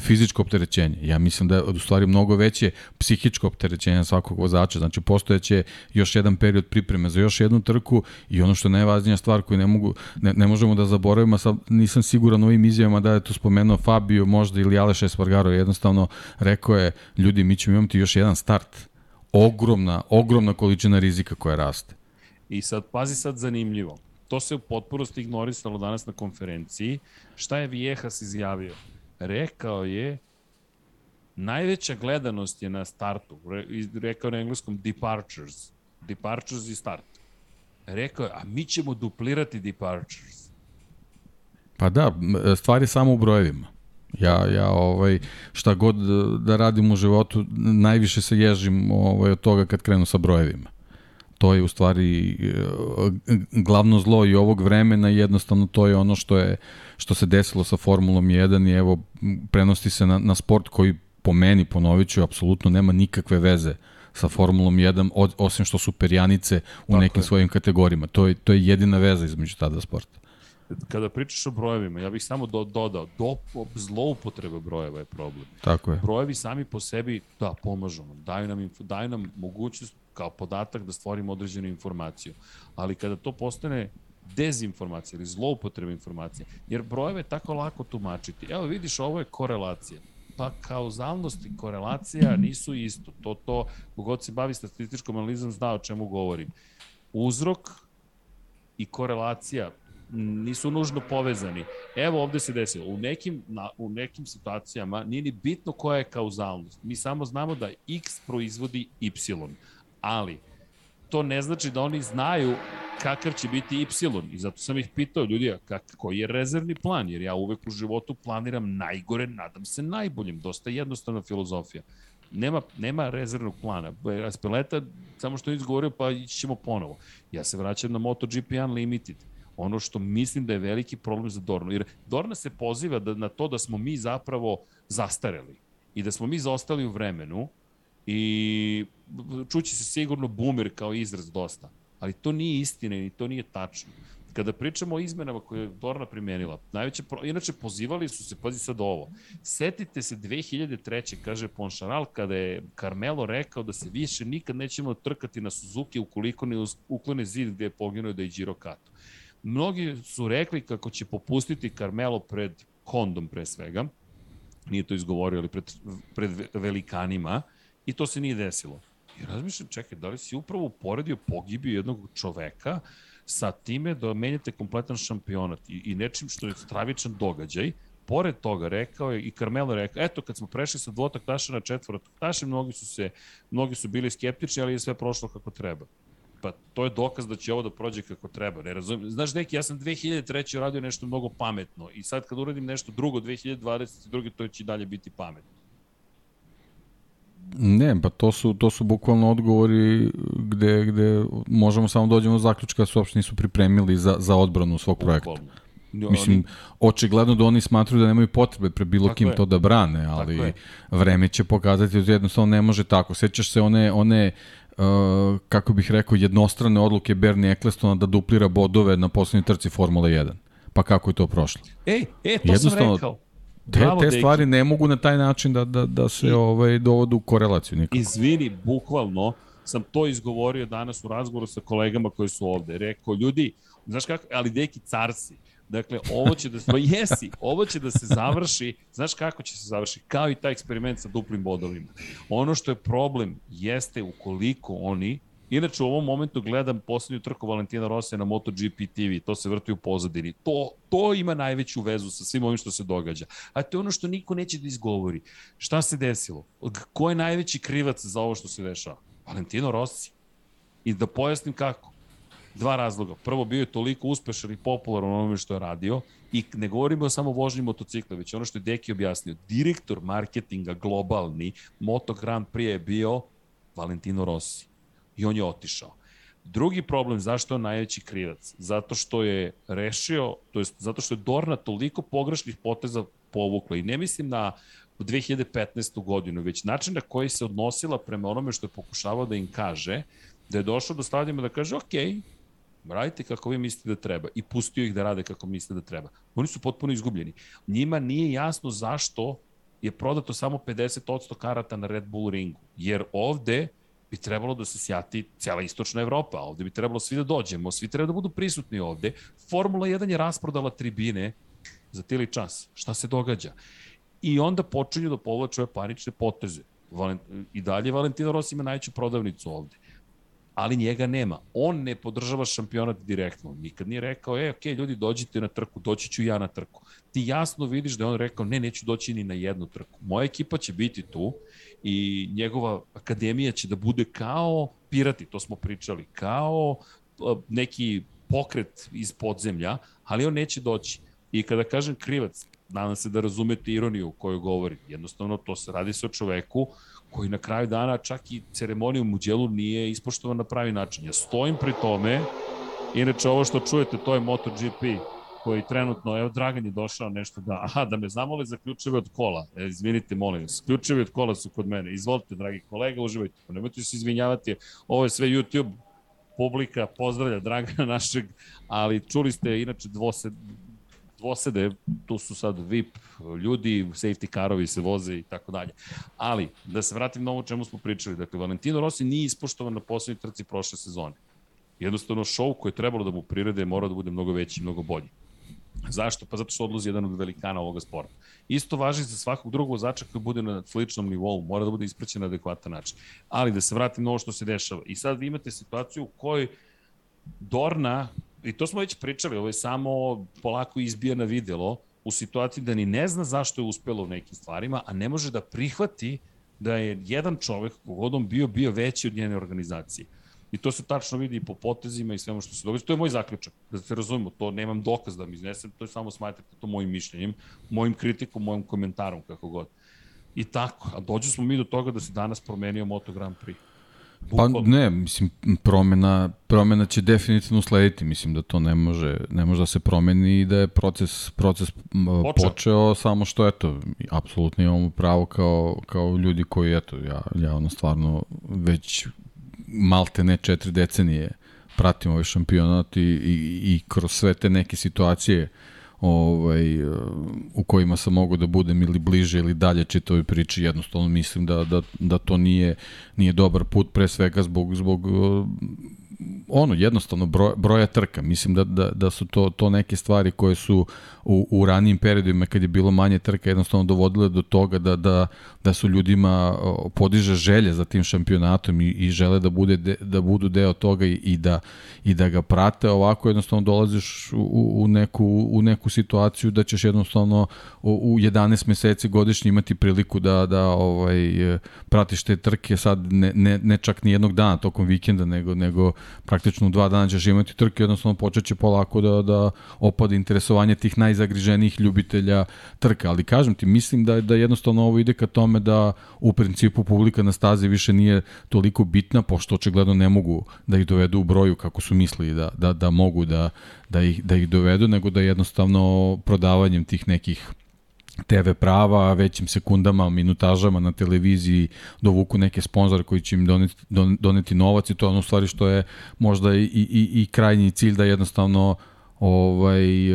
fizičko opterećenje. Ja mislim da je u stvari mnogo veće psihičko opterećenje svakog vozača. Znači, postojeće još jedan period pripreme za još jednu trku i ono što je najvažnija stvar koju ne, mogu, ne, ne možemo da zaboravimo, sad nisam siguran ovim izjavama da je to spomenuo Fabio možda ili Aleš Espargaro, jednostavno rekao je, ljudi, mi ćemo imati još jedan start. Ogromna, ogromna količina rizika koja raste. I sad, pazi sad zanimljivo. To se u potpunosti ignorisalo danas na konferenciji. Šta je Viejas izjavio? Rekao je najveća gledanost je na startu, rekao na engleskom departures, departures i start. Rekao je, a mi ćemo duplirati departures. Pa da, stvari samo u brojevima. Ja, ja ovaj, šta god da radim u životu, najviše se ježim ovaj, od toga kad krenu sa brojevima. To je u stvari eh, glavno zlo i ovog vremena i jednostavno to je ono što je što se desilo sa Formulom 1 i evo prenosi se na, na sport koji po meni, ponovit ću, apsolutno nema nikakve veze uh, sa Formulom 1, od, osim što su perjanice u Tako nekim je. svojim kategorijama. To je, to je jedina veza između tada sporta. Kada pričaš o brojevima, ja bih samo do, dodao, do, zloupotrebe brojeva je problem. Tako je. Brojevi sami po sebi, da, pomažu nam, daju nam, daju nam mogućnost kao podatak da stvorimo određenu informaciju. Ali kada to postane dezinformacija ili zloupotreba informacije, jer brojeve tako lako tumačiti. Evo vidiš, ovo je korelacija pa kauzalnost i korelacija nisu isto. To, to, kogod se bavi statističkom analizom zna o čemu govorim. Uzrok i korelacija nisu nužno povezani. Evo ovde se desilo. U nekim, na, u nekim situacijama nije ni bitno koja je kauzalnost. Mi samo znamo da x proizvodi y. Ali, to ne znači da oni znaju kakav će biti Y. I zato sam ih pitao, ljudi, kak, koji je rezervni plan? Jer ja uvek u životu planiram najgore, nadam se najboljim. Dosta jednostavna filozofija. Nema, nema rezervnog plana. Raspeleta, samo što je izgovorio, pa ćemo ponovo. Ja se vraćam na MotoGP Unlimited ono što mislim da je veliki problem za Dornu. Jer Dorna se poziva da, na to da smo mi zapravo zastareli i da smo mi zaostali u vremenu i čući se sigurno boomer kao izraz dosta ali to nije istina i to nije tačno. Kada pričamo o izmenama koje je Dorna primenila, najveće, inače pozivali su se, pazi sad ovo, setite se 2003. kaže Ponšaral, kada je Carmelo rekao da se više nikad nećemo trkati na Suzuki ukoliko ne uklone zid gde je poginuo da je Giro Kato. Mnogi su rekli kako će popustiti Carmelo pred Hondom pre svega, nije to izgovorio, ali pred, pred velikanima, i to se nije desilo. I razmišljam, čekaj, da li si upravo uporedio pogibiju jednog čoveka sa time da menjate kompletan šampionat i, i nečim što je stravičan događaj, pored toga rekao je i Carmelo rekao, eto kad smo prešli sa dvotaktaša na četvorotaktaša, mnogi su se mnogi su bili skeptični, ali je sve prošlo kako treba. Pa to je dokaz da će ovo da prođe kako treba. Ne razumem. Znaš, neki, ja sam 2003. radio nešto mnogo pametno i sad kad uradim nešto drugo 2022. to će dalje biti pametno. Ne, pa to su, to su bukvalno odgovori gde, gde možemo samo dođemo do zaključka da su uopšte nisu pripremili za, za odbranu svog projekta. Bukvalno. Mislim, očigledno da oni smatruju da nemaju potrebe pre bilo tako kim je. to da brane, ali vreme će pokazati da jednostavno ne može tako. Sećaš se one, one uh, kako bih rekao, jednostrane odluke Bernie Ecclestona da duplira bodove na poslednjoj trci Formula 1. Pa kako je to prošlo? Ej, e, to sam rekao. Te, te stvari ne mogu na taj način da, da, da se I, ovaj, dovodu u korelaciju nikako. Izvini, bukvalno sam to izgovorio danas u razgovoru sa kolegama koji su ovde. Rekao, ljudi, znaš kako, ali deki carsi, Dakle, ovo će da se, pa jesi, ovo će da se završi, znaš kako će se završi? Kao i taj eksperiment sa duplim bodovima. Ono što je problem jeste ukoliko oni, inače u ovom momentu gledam poslednju trku Valentina Rosija na MotoGP TV, to se vrti u pozadini. To, to ima najveću vezu sa svim ovim što se događa. A to je ono što niko neće da izgovori. Šta se desilo? Ko je najveći krivac za ovo što se dešava? Valentino Rossi. I da pojasnim kako Dva razloga. Prvo, bio je toliko uspešan i popularan u onome što je radio i ne govorimo samo o vožnji motocikla, već ono što je Deki objasnio. Direktor marketinga globalni Moto Grand Prix je bio Valentino Rossi i on je otišao. Drugi problem, zašto je on najveći krivac? Zato što je rešio, to jest zato što je Dorna toliko pogrešnih poteza povukla i ne mislim na 2015. godinu, već način na koji se odnosila prema onome što je pokušavao da im kaže, da je došao do stadijuma da kaže, ok, radite kako vi mislite da treba i pustio ih da rade kako mislite da treba. Oni su potpuno izgubljeni. Njima nije jasno zašto je prodato samo 50% karata na Red Bull ringu, jer ovde bi trebalo da se sjati cela istočna Evropa, ovde bi trebalo svi da dođemo, svi treba da budu prisutni ovde. Formula 1 je rasprodala tribine za tili čas. Šta se događa? I onda počinju da povlaču ove panične poteze. I dalje Valentino Rossi ima najveću prodavnicu ovde ali njega nema. On ne podržava šampionat direktno. Nikad nije rekao, e, ok, ljudi, dođite na trku, doći ću ja na trku. Ti jasno vidiš da je on rekao, ne, neću doći ni na jednu trku. Moja ekipa će biti tu i njegova akademija će da bude kao pirati, to smo pričali, kao neki pokret iz podzemlja, ali on neće doći. I kada kažem krivac, nadam se da razumete ironiju koju govori. Jednostavno, to se radi o čoveku koji na kraju dana čak i ceremoniju Muđelu nije ispoštovan na pravi način. Ja stojim pri tome, inače ovo što čujete, to je MotoGP koji trenutno, evo Dragan je došao nešto da, aha, da me zamole za ključeve od kola. E, izvinite, molim vas, ključevi od kola su kod mene. Izvolite, dragi kolega, uživajte. Nemojte se izvinjavati, ovo je sve YouTube publika, pozdravlja Dragana našeg, ali čuli ste inače dvose, dvosede, tu su sad VIP ljudi, safety carovi se voze i tako dalje. Ali, da se vratim na ovo čemu smo pričali, dakle, Valentino Rossi nije ispoštovan na poslednjoj trci prošle sezone. Jednostavno, šou koji je trebalo da mu prirede mora da bude mnogo veći i mnogo bolji. Zašto? Pa zato što odlazi jedan od velikana ovoga sporta. Isto važi za svakog drugog vozača koji bude na sličnom nivou, mora da bude ispraćen na adekvatan način. Ali da se vratim na ovo što se dešava. I sad vi imate situaciju u kojoj Dorna i to smo već pričali, ovo je samo polako izbija na videlo, u situaciji da ni ne zna zašto je uspelo u nekim stvarima, a ne može da prihvati da je jedan čovek, kogodom bio, bio veći od njene organizacije. I to se tačno vidi i po potezima i svemu što se događa. To je moj zaključak, da se razumemo, to nemam dokaz da mi iznesem, to je samo smatrate to mojim mišljenjem, mojim kritikom, mojim komentarom, kako god. I tako, a dođu smo mi do toga da se danas promenio Moto Grand Prix. Pa ne, mislim, promena, promena će definitivno slediti, mislim da to ne može, ne može da se promeni i da je proces, proces počeo, počeo samo što, eto, apsolutno imamo pravo kao, kao ljudi koji, eto, ja, ja ono stvarno već malte ne četiri decenije pratim ovaj šampionat i, i, i kroz sve te neke situacije ovaj, u kojima sam mogu da budem ili bliže ili dalje čitavoj priči, jednostavno mislim da, da, da to nije, nije dobar put, pre svega zbog, zbog ono, jednostavno broj, broja trka. Mislim da, da, da su to, to neke stvari koje su u, u ranijim periodima kad je bilo manje trka jednostavno dovodile do toga da, da, da su ljudima podiže želje za tim šampionatom i, i žele da, bude de, da budu deo toga i, i, da, i da ga prate. Ovako jednostavno dolaziš u, u, neku, u neku situaciju da ćeš jednostavno u, u 11 meseci godišnje imati priliku da, da ovaj, pratiš te trke sad ne, ne, ne čak ni jednog dana tokom vikenda, nego, nego praktično u dva dana ćeš imati trke, jednostavno počeće polako da, da opada interesovanje tih najzagriženijih ljubitelja trka, ali kažem ti, mislim da, da jednostavno ovo ide ka tome da u principu publika na stazi više nije toliko bitna, pošto očigledno ne mogu da ih dovedu u broju kako su mislili da, da, da mogu da, da, ih, da ih dovedu, nego da jednostavno prodavanjem tih nekih TV prava, većim sekundama, minutažama na televiziji dovuku neke sponzore koji će im doneti, doneti novac i to je ono stvari što je možda i, i, i krajnji cilj da jednostavno ovaj, e,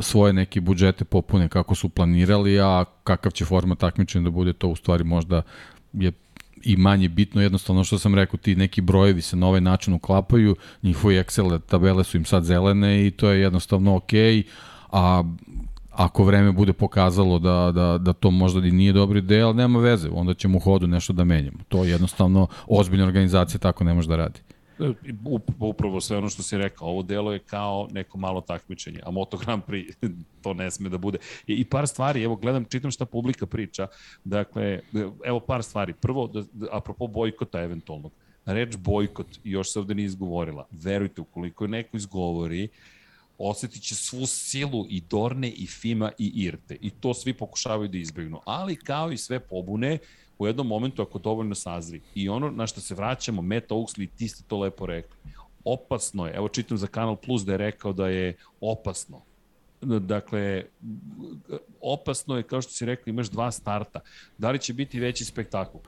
svoje neke budžete popune kako su planirali, a kakav će format takmičenja da bude, to u stvari možda je i manje bitno, jednostavno što sam rekao, ti neki brojevi se na ovaj način uklapaju, njihovi Excel tabele su im sad zelene i to je jednostavno okej, okay, a ako vreme bude pokazalo da, da, da to možda i nije dobri ideja, ali nema veze, onda ćemo u hodu nešto da menjamo. To je jednostavno ozbiljna organizacija tako ne može da radi. E, upravo sve ono što si rekao, ovo delo je kao neko malo takmičenje, a Moto Grand Prix to ne sme da bude. I, i par stvari, evo gledam, čitam šta publika priča, dakle, evo par stvari. Prvo, da, da, apropo bojkota eventualnog, reč bojkot još se ovde nije izgovorila. Verujte, ukoliko neko izgovori, uh, osetit će svu silu i Dorne i Fima i Irte. I to svi pokušavaju da izbjegnu. Ali kao i sve pobune, u jednom momentu ako dovoljno sazri. I ono na što se vraćamo, Meta Uxley, ti ste to lepo rekli. Opasno je, evo čitam za Kanal Plus da je rekao da je opasno. Dakle, opasno je, kao što si rekao, imaš dva starta. Da li će biti veći spektakl?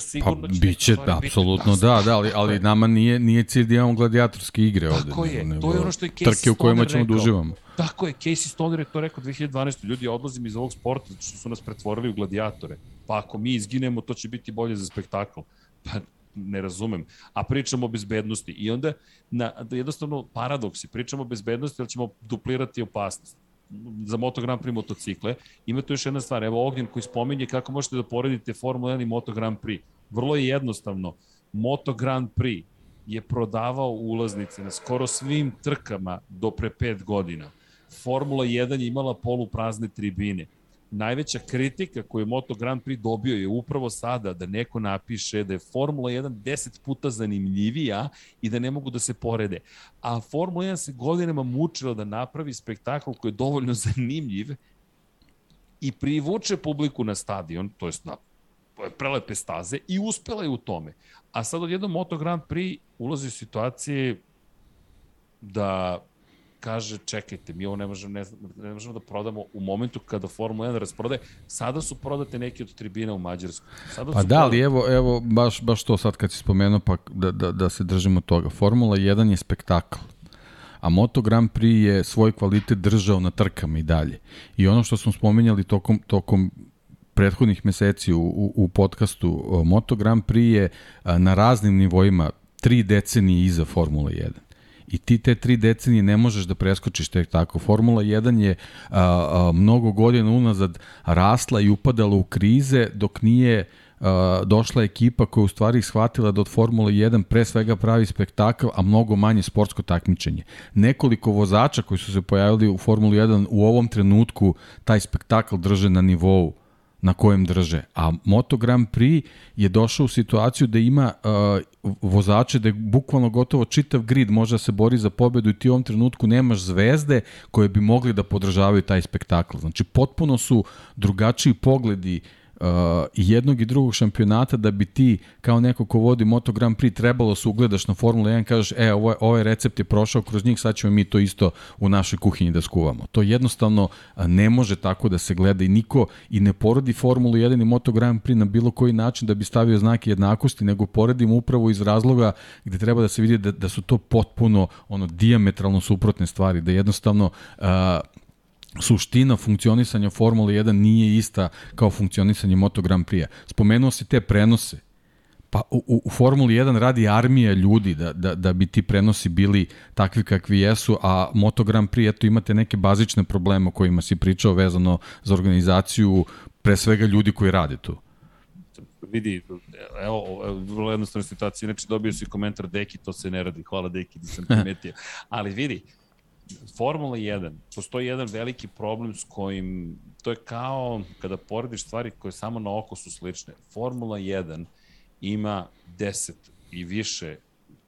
Sigurno pa, će biće, apsolutno da, da, ali, ali nama nije, nije cilj da imamo gladijatorske igre ovde. Tako je, nego, to je ono što je Casey Trke u kojima ćemo da uživamo. Tako je, Casey Stoner je to rekao 2012. Ljudi, odlazim iz ovog sporta što su nas pretvorili u gladiatore. Pa ako mi izginemo, to će biti bolje za spektakl. Pa ne razumem. A pričamo o bezbednosti. I onda, na, da jednostavno, paradoksi. Pričamo o bezbednosti, ali ćemo duplirati opasnost za Moto Grand Prix motocikle. Ima tu još jedna stvar, evo Ognjen koji spominje kako možete da poredite Formula 1 i Moto Grand Prix. Vrlo je jednostavno. Moto Grand Prix je prodavao ulaznice na skoro svim trkama do pre pet godina. Formula 1 je imala poluprazne tribine najveća kritika koju Moto Grand Prix dobio je upravo sada da neko napiše da je Formula 1 10 puta zanimljivija i da ne mogu da se porede. A Formula 1 se godinama mučila da napravi spektakl koji je dovoljno zanimljiv i privuče publiku na stadion, to jest na prelepe staze i uspela je u tome. A sad odjedno Moto Grand Prix ulazi u situacije da kaže čekajte, mi ovo ne možemo, ne, ne možemo da prodamo u momentu kada Formula 1 rasprode, sada su prodate neki od tribina u Mađarsku. Sada pa da, ali evo, evo baš, baš to sad kad si spomenuo, pa da, da, da se držimo toga. Formula 1 je spektakl a Moto Grand Prix je svoj kvalitet držao na trkama i dalje. I ono što smo spominjali tokom, tokom prethodnih meseci u, u, u podcastu, Moto Grand Prix je na raznim nivoima tri decenije iza Formula 1 i ti te tri decenije ne možeš da preskočiš tek tako. Formula 1 je a, a, mnogo godina unazad rasla i upadala u krize dok nije a, došla ekipa koja u stvari shvatila da od Formula 1 pre svega pravi spektakl, a mnogo manje sportsko takmičenje. Nekoliko vozača koji su se pojavili u Formuli 1 u ovom trenutku taj spektakl drže na nivou na kojem drže. A Moto Grand Prix je došao u situaciju da ima uh, vozače da je bukvalno gotovo čitav grid može da se bori za pobedu i ti u ovom trenutku nemaš zvezde koje bi mogli da podržavaju taj spektakl. Znači potpuno su drugačiji pogledi uh, uh, jednog i drugog šampionata da bi ti kao neko ko vodi Moto Grand Prix trebalo se ugledaš na Formula 1 kažeš e ovo, ovaj recept je prošao kroz njih sad ćemo mi to isto u našoj kuhinji da skuvamo. To jednostavno ne može tako da se gleda i niko i ne porodi Formulu 1 i Moto Grand Prix na bilo koji način da bi stavio znake jednakosti, nego poredimo upravo iz razloga gde treba da se vidi da, da su to potpuno ono diametralno suprotne stvari, da jednostavno uh, suština funkcionisanja Formule 1 nije ista kao funkcionisanje Moto Grand Prix-a. Spomenuo si te prenose. Pa u, u Formuli 1 radi armija ljudi da, da, da bi ti prenosi bili takvi kakvi jesu, a Moto Grand Prix, eto imate neke bazične probleme o kojima si pričao vezano za organizaciju, pre svega ljudi koji rade tu vidi, evo, vrlo jednostavna situacija, inače dobio si komentar Deki, to se ne radi, hvala Deki, da sam primetio, ali vidi, Formula 1, postoji jedan veliki problem s kojim, to je kao kada porediš stvari koje samo na oko su slične. Formula 1 ima 10 i više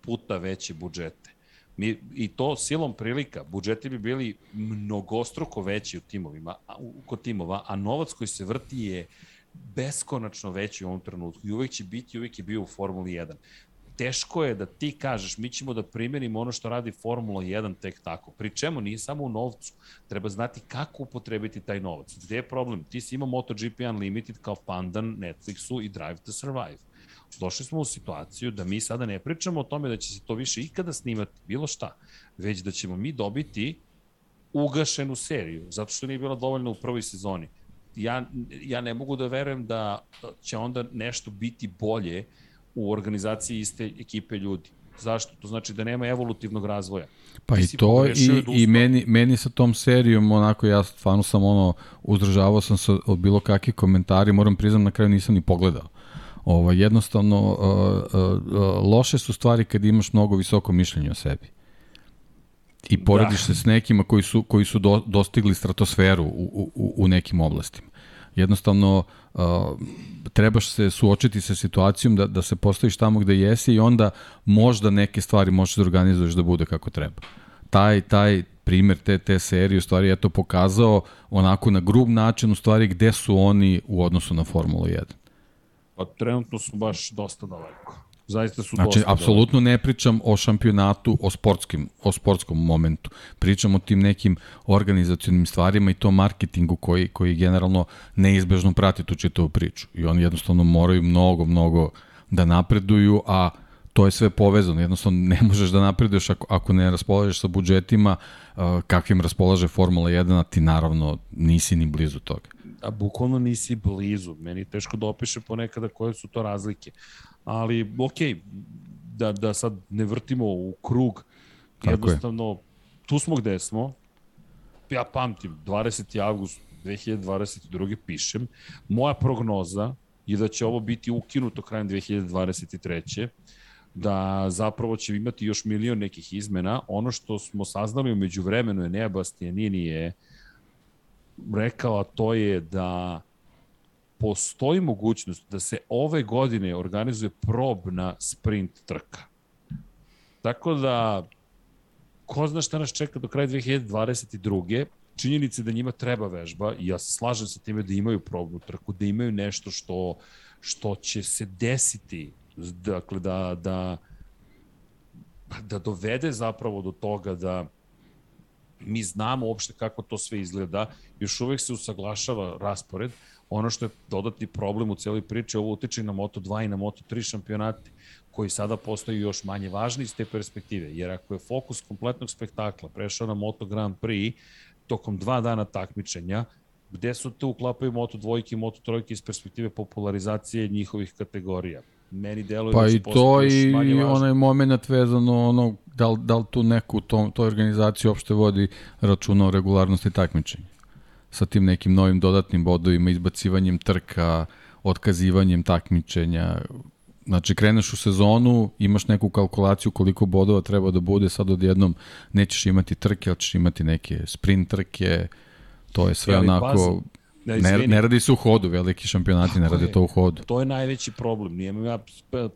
puta veće budžete. Mi, I to silom prilika, budžeti bi bili mnogostruko veći u timovima, u, kod timova, a novac koji se vrti je beskonačno veći u ovom trenutku i uvek će biti, uvek je bio u Formuli 1 teško je da ti kažeš mi ćemo da primenimo ono što radi Formula 1 tek tako. Pri čemu nije samo u novcu. Treba znati kako upotrebiti taj novac. Gde je problem? Ti si imao MotoGP Unlimited kao pandan Netflixu i Drive to Survive. Došli smo u situaciju da mi sada ne pričamo o tome da će se to više ikada snimati, bilo šta, već da ćemo mi dobiti ugašenu seriju, zato što nije bila dovoljna u prvoj sezoni. Ja, ja ne mogu da verujem da će onda nešto biti bolje u organizaciji iste ekipe ljudi. Zašto? To znači da nema evolutivnog razvoja. Pa i to i, i meni, meni sa tom serijom, onako ja stvarno sam ono, uzdržavao sam se od bilo kakvih komentari, moram priznam na kraju nisam ni pogledao. Ovo, jednostavno, uh, uh, uh, loše su stvari kad imaš mnogo visoko mišljenje o sebi. I porediš da. se s nekima koji su, koji su do, dostigli stratosferu u, u, u nekim oblastima. Jednostavno, uh, trebaš se suočiti sa situacijom da, da se postaviš tamo gde jesi i onda možda neke stvari možeš da organizuješ da bude kako treba. Taj, taj primer te, te serije u stvari je to pokazao onako na grub način u stvari gde su oni u odnosu na Formulu 1. Pa trenutno su baš dosta daleko. Zaista su znači, dosta apsolutno ne pričam o šampionatu, o sportskim, o sportskom momentu. Pričam o tim nekim organizacionim stvarima i to marketingu koji, koji generalno neizbežno prati tu čitavu priču. I oni jednostavno moraju mnogo, mnogo da napreduju, a to je sve povezano. Jednostavno ne možeš da napreduješ ako, ako ne raspolažeš sa budžetima uh, kakvim raspolaže Formula 1, a ti naravno nisi ni blizu toga. A bukvalno nisi blizu. Meni je teško da opiše ponekada koje su to razlike ali ok, da, da sad ne vrtimo u krug, Tako jednostavno, je. tu smo gde smo, ja pamtim, 20. avgust 2022. pišem, moja prognoza je da će ovo biti ukinuto krajem 2023 da zapravo će imati još milion nekih izmena. Ono što smo saznali umeđu vremenu je Nea Bastianini je rekao, a to je da postoji mogućnost da se ove godine organizuje probna sprint trka. Tako da, ko zna šta nas čeka do kraja 2022. Činjenice da njima treba vežba i ja se slažem sa time da imaju probnu trku, da imaju nešto što, što će se desiti, dakle da, da, da dovede zapravo do toga da mi znamo uopšte kako to sve izgleda, još uvek se usaglašava raspored, Ono što je dodatni problem u celoj priči, ovo utiče na Moto2 i na Moto3 šampionate, koji sada postaju još manje važni iz te perspektive. Jer ako je fokus kompletnog spektakla prešao na Moto Grand Prix, tokom dva dana takmičenja, gde su tu uklapaju Moto dvojke i Moto trojke iz perspektive popularizacije njihovih kategorija? Meni deluje pa da i to i onaj moment vezano ono da li, da li tu neku tom, toj organizaciji uopšte vodi računa o regularnosti takmičenja sa tim nekim novim dodatnim bodovima, izbacivanjem trka, otkazivanjem takmičenja. Znači, kreneš u sezonu, imaš neku kalkulaciju koliko bodova treba da bude, sad odjednom nećeš imati trke, ali ćeš imati neke sprint trke, to je sve ja, onako... Pazi Ne, ne, ne radi se u hodu, veliki šampionati ne radi to u hodu. To je najveći problem. Nijem ja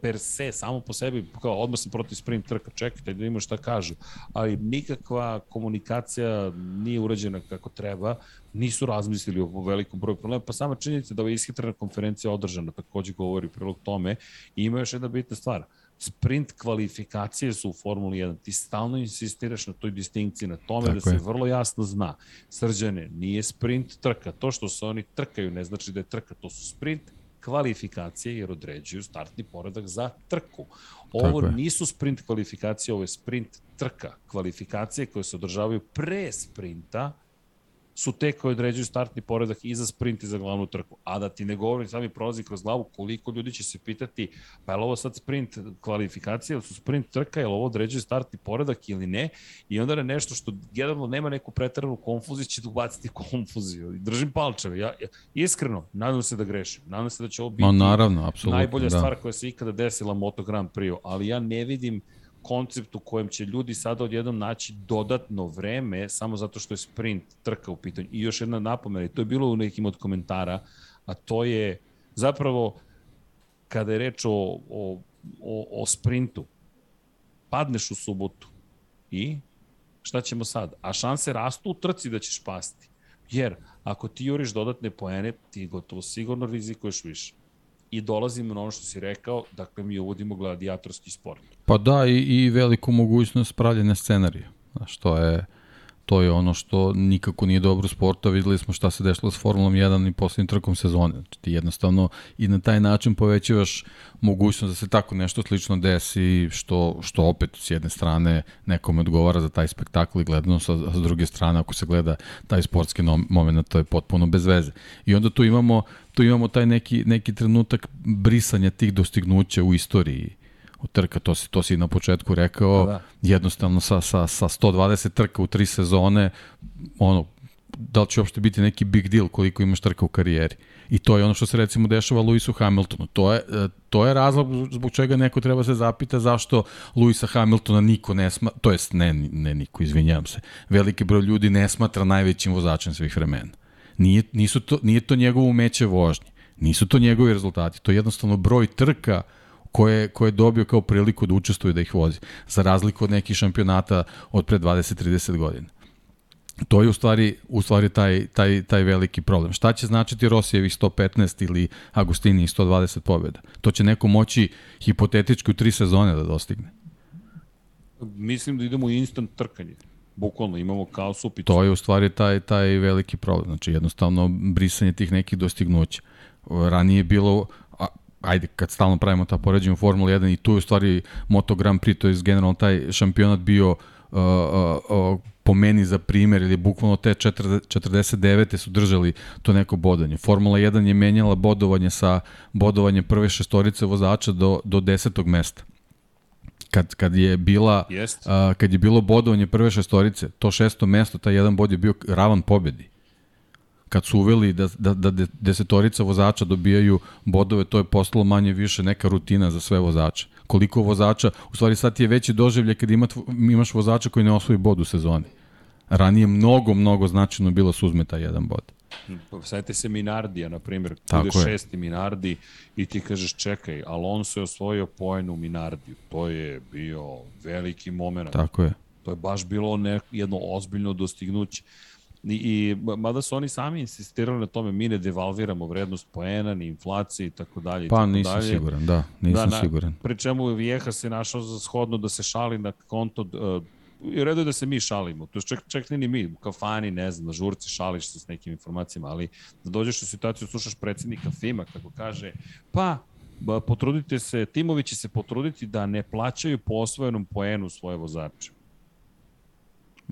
per se, samo po sebi, kao odmah sam protiv sprint trka, čekajte da imamo šta kažu. Ali nikakva komunikacija nije urađena kako treba, nisu razmislili o velikom broju problema, pa sama činjenica da ova ishitrana konferencija održana takođe govori prilog tome i ima još jedna bitna stvar – sprint kvalifikacije su u Formuli 1. Ti stalno insistiraš na toj distinkciji, na tome da Tako da se je. vrlo jasno zna. Srđane, nije sprint trka. To što se oni trkaju ne znači da je trka. To su sprint kvalifikacije jer određuju startni poredak za trku. Ovo nisu sprint kvalifikacije, ovo je sprint trka. Kvalifikacije koje se održavaju pre sprinta, su te koje određuju startni poredak i za sprint i za glavnu trku. A da ti ne govorim, sami prolazi kroz glavu koliko ljudi će se pitati, pa je li ovo sad sprint kvalifikacija ili su sprint trka, je li ovo određuje startni poredak ili ne? I onda je nešto što generalno nema neku pretaranu konfuziju, će da ubaciti konfuziju. Držim palčeve. Ja, ja, iskreno, nadam se da grešim. Nadam se da će ovo biti no, naravno, najbolja da. stvar koja se ikada desila Moto Grand Prix, ali ja ne vidim koncept u kojem će ljudi sada odjednom naći dodatno vreme samo zato što je sprint trka u pitanju. I još jedna napomena, i to je bilo u nekim od komentara, a to je zapravo kada je reč o, o, o, o sprintu, padneš u subotu i šta ćemo sad? A šanse rastu u trci da ćeš pasti. Jer ako ti juriš dodatne poene, ti gotovo sigurno rizikuješ više. I dolazimo na ono što si rekao, dakle mi uvodimo gladijatorski sport. Pa da, i, i veliku mogućnost pravljene scenarija. Znaš, to je, to je ono što nikako nije dobro u sportu, videli smo šta se dešlo s Formulom 1 i poslednjim trkom sezone. Znači ti jednostavno i na taj način povećavaš mogućnost da se tako nešto slično desi, što, što opet s jedne strane nekome odgovara za taj spektakl i gledano, sa, sa druge strane ako se gleda taj sportski moment, to je potpuno bez veze. I onda tu imamo, tu imamo taj neki, neki trenutak brisanja tih dostignuća u istoriji trka, to si, to si na početku rekao, da, da. jednostavno sa, sa, sa 120 trka u tri sezone, ono, da li će uopšte biti neki big deal koliko imaš trka u karijeri. I to je ono što se recimo dešava Lewisu Hamiltonu. To je, e, to je razlog zbog čega neko treba se zapita zašto Lewisa Hamiltona niko ne smatra, to jest ne, ne niko, izvinjam se, veliki broj ljudi ne smatra najvećim vozačem svih vremena. Nije, nisu to, nije to njegovo umeće vožnje, nisu to njegovi rezultati, to je jednostavno broj trka uh, koje, koje je dobio kao priliku da učestvuje da ih vozi, za razliku od nekih šampionata od pre 20-30 godina. To je u stvari, u stvari taj, taj, taj veliki problem. Šta će značiti Rosijevih 115 ili Agustini 120 pobjeda? To će neko moći hipotetički u tri sezone da dostigne. Mislim da idemo u instant trkanje. Bukvalno imamo kao supicu. To je u stvari taj, taj veliki problem. Znači jednostavno brisanje tih nekih dostignuća. Ranije je bilo ajde, kad stalno pravimo ta poređenja u Formula 1 i tu je u stvari Moto Grand Prix, to je generalno taj šampionat bio uh, uh, uh, po meni za primer, ili bukvalno te 49. su držali to neko bodanje. Formula 1 je menjala bodovanje sa bodovanjem prve šestorice vozača do, do desetog mesta kad, kad je bila uh, kad je bilo bodovanje prve šestorice, to šesto mesto, taj jedan bod je bio ravan pobedi kad su uveli da, da, da desetorica vozača dobijaju bodove, to je postalo manje više neka rutina za sve vozače. Koliko vozača, u stvari sad je veći doživlje kad ima, imaš vozača koji ne osvoji bod u sezoni. Ranije mnogo, mnogo značajno bilo suzme taj jedan bod. Pa, Sajte se Minardija, na primjer, bude šesti Minardi i ti kažeš čekaj, Alonso je osvojio poen u Minardiju. To je bio veliki moment. Tako je. To je baš bilo ne, jedno ozbiljno dostignuće. I, i mada su oni sami insistirali na tome, mi ne devalviramo vrednost poena, ni inflacije i tako dalje. Pa tako nisam dalje. siguran, da, nisam da, na, siguran. Pri čemu Vijeha se našao za shodno da se šali na konto uh, i redu je da se mi šalimo. To je čak, čak ni mi, u kafani, ne znam, na žurci šališ se s nekim informacijama, ali da dođeš u situaciju, slušaš predsednika FIMA kako kaže, pa potrudite se, timovi će se potruditi da ne plaćaju po osvojenom poenu svoje vozače.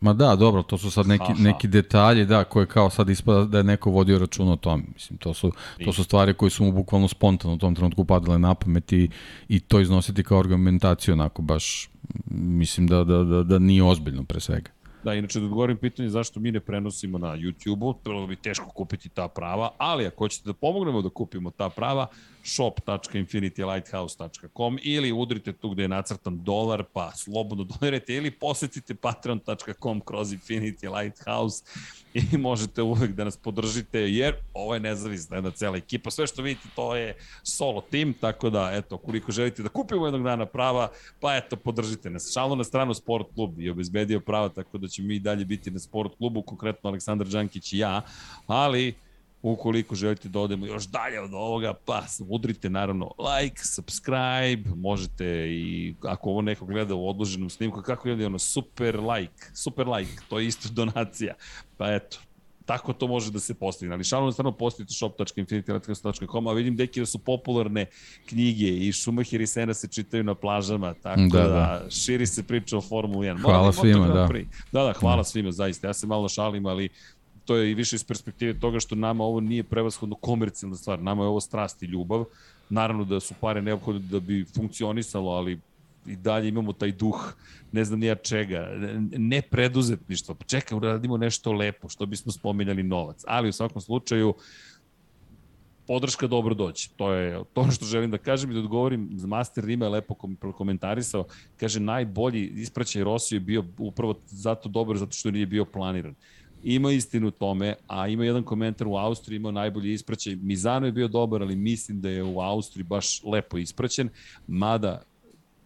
Ma da, dobro, to su sad neki, Aha. neki detalji, da, koje kao sad ispada da je neko vodio račun o tome. Mislim, to su, to su stvari koje su mu bukvalno spontano u tom trenutku padale na pamet i, i to iznositi kao argumentaciju, onako, baš, mislim da, da, da, da nije ozbiljno pre svega. Da, inače da odgovorim pitanje zašto mi ne prenosimo na YouTube-u, bilo bi teško kupiti ta prava, ali ako hoćete da pomognemo da kupimo ta prava, shop.infinitylighthouse.com ili udrite tu gde je nacrtan dolar, pa slobodno donirajte ili posetite patreon.com kroz Infinity Lighthouse i možete uvek da nas podržite, jer ovo je nezavisna jedna cela ekipa. Sve što vidite, to je solo tim, tako da, eto, koliko želite da kupimo jednog dana prava, pa eto, podržite nas. Šalno na stranu Sport klub i obezbedio prava, tako da ćemo mi dalje biti na Sport klubu, konkretno Aleksandar Đankić i ja, ali Ukoliko želite da odemo još dalje od ovoga, pa udrite naravno like, subscribe, možete i ako ovo neko gleda u odloženom snimku, kako je ono, super like, super like, to je isto donacija. Pa eto, tako to može da se postigne. Ali šalno stvarno postojite shop.infinityletcast.com, a vidim deki da su popularne knjige i Schumacher i Sena se čitaju na plažama, tako da, da, da širi se priča o Formuli 1. Hvala svima, da. Da, da, hvala da. svima, zaista. Ja se malo šalim, ali to je i više iz perspektive toga što nama ovo nije prevashodno komercijalna stvar, nama je ovo strast i ljubav. Naravno da su pare neophodne da bi funkcionisalo, ali i dalje imamo taj duh, ne znam nija čega, ne preduzetništvo. Čekaj, radimo nešto lepo, što bismo spominjali novac. Ali u svakom slučaju, podrška dobro doći. To je to što želim da kažem i da odgovorim. Master Rima je lepo komentarisao. Kaže, najbolji ispraćaj Rosiju je bio upravo zato dobar, zato što nije bio planiran. Ima istinu tome, a ima jedan komentar u Austriji, imao najbolji ispraćaj. Mizano je bio dobar, ali mislim da je u Austriji baš lepo ispraćen, mada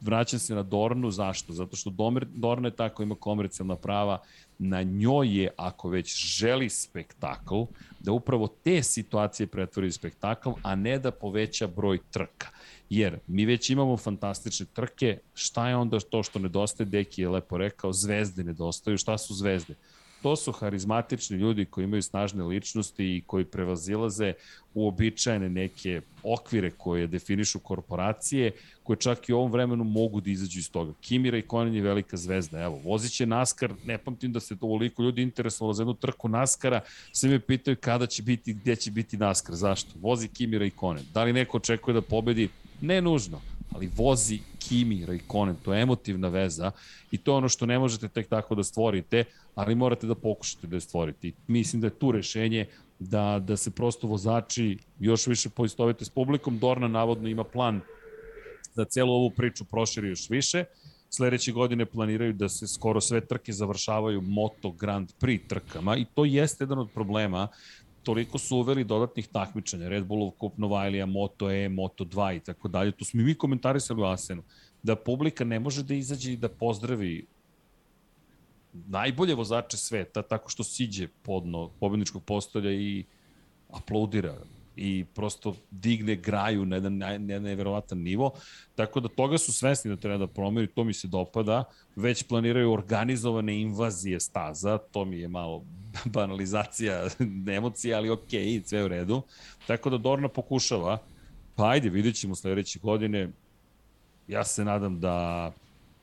vraćam se na Dornu, zašto? Zato što Dorna je tako ima komercijalna prava, na njoj je, ako već želi spektakl, da upravo te situacije pretvori spektakl, a ne da poveća broj trka. Jer mi već imamo fantastične trke, šta je onda to što nedostaje, Deki je lepo rekao, zvezde nedostaju, šta su zvezde? To su harizmatični ljudi koji imaju snažne ličnosti i koji prevazilaze uobičajene neke okvire koje definišu korporacije, koje čak i u ovom vremenu mogu da izađu iz toga. Kimira i Konen je velika zvezda. Evo, vozit će NASCAR, ne pamtim da se ovoliko ljudi interesovalo za jednu trku NASCAR-a, sve me pitaju kada će biti, gde će biti NASCAR, zašto? Vozi Kimira i Konen. Da li neko očekuje da pobedi? Ne nužno ali vozi Kimi Raikkonen, to je emotivna veza i to je ono što ne možete tek tako da stvorite, ali morate da pokušate da je stvorite. I mislim da je tu rešenje da, da se prosto vozači još više poistovete s publikom. Dorna navodno ima plan da celu ovu priču proširi još više. Sledeće godine planiraju da se skoro sve trke završavaju Moto Grand Prix trkama i to jeste jedan od problema toliko su uveli dodatnih takmičenja, Red Bullov kup Novajlija, Moto E, Moto 2 i tako dalje. Tu smo i mi komentarisali u Asenu, da publika ne može da izađe i da pozdravi najbolje vozače sveta tako što siđe podno pobedničkog postolja i aplaudira i prosto digne graju na jedan, na jedan neverovatan nivo. Tako da toga su svesni da treba da promeri, to mi se dopada. Već planiraju organizovane invazije staza, to mi je malo banalizacija emocija, ali ok, sve u redu. Tako da Dorna pokušava, pa ajde, vidjet ćemo sledeće godine. Ja se nadam da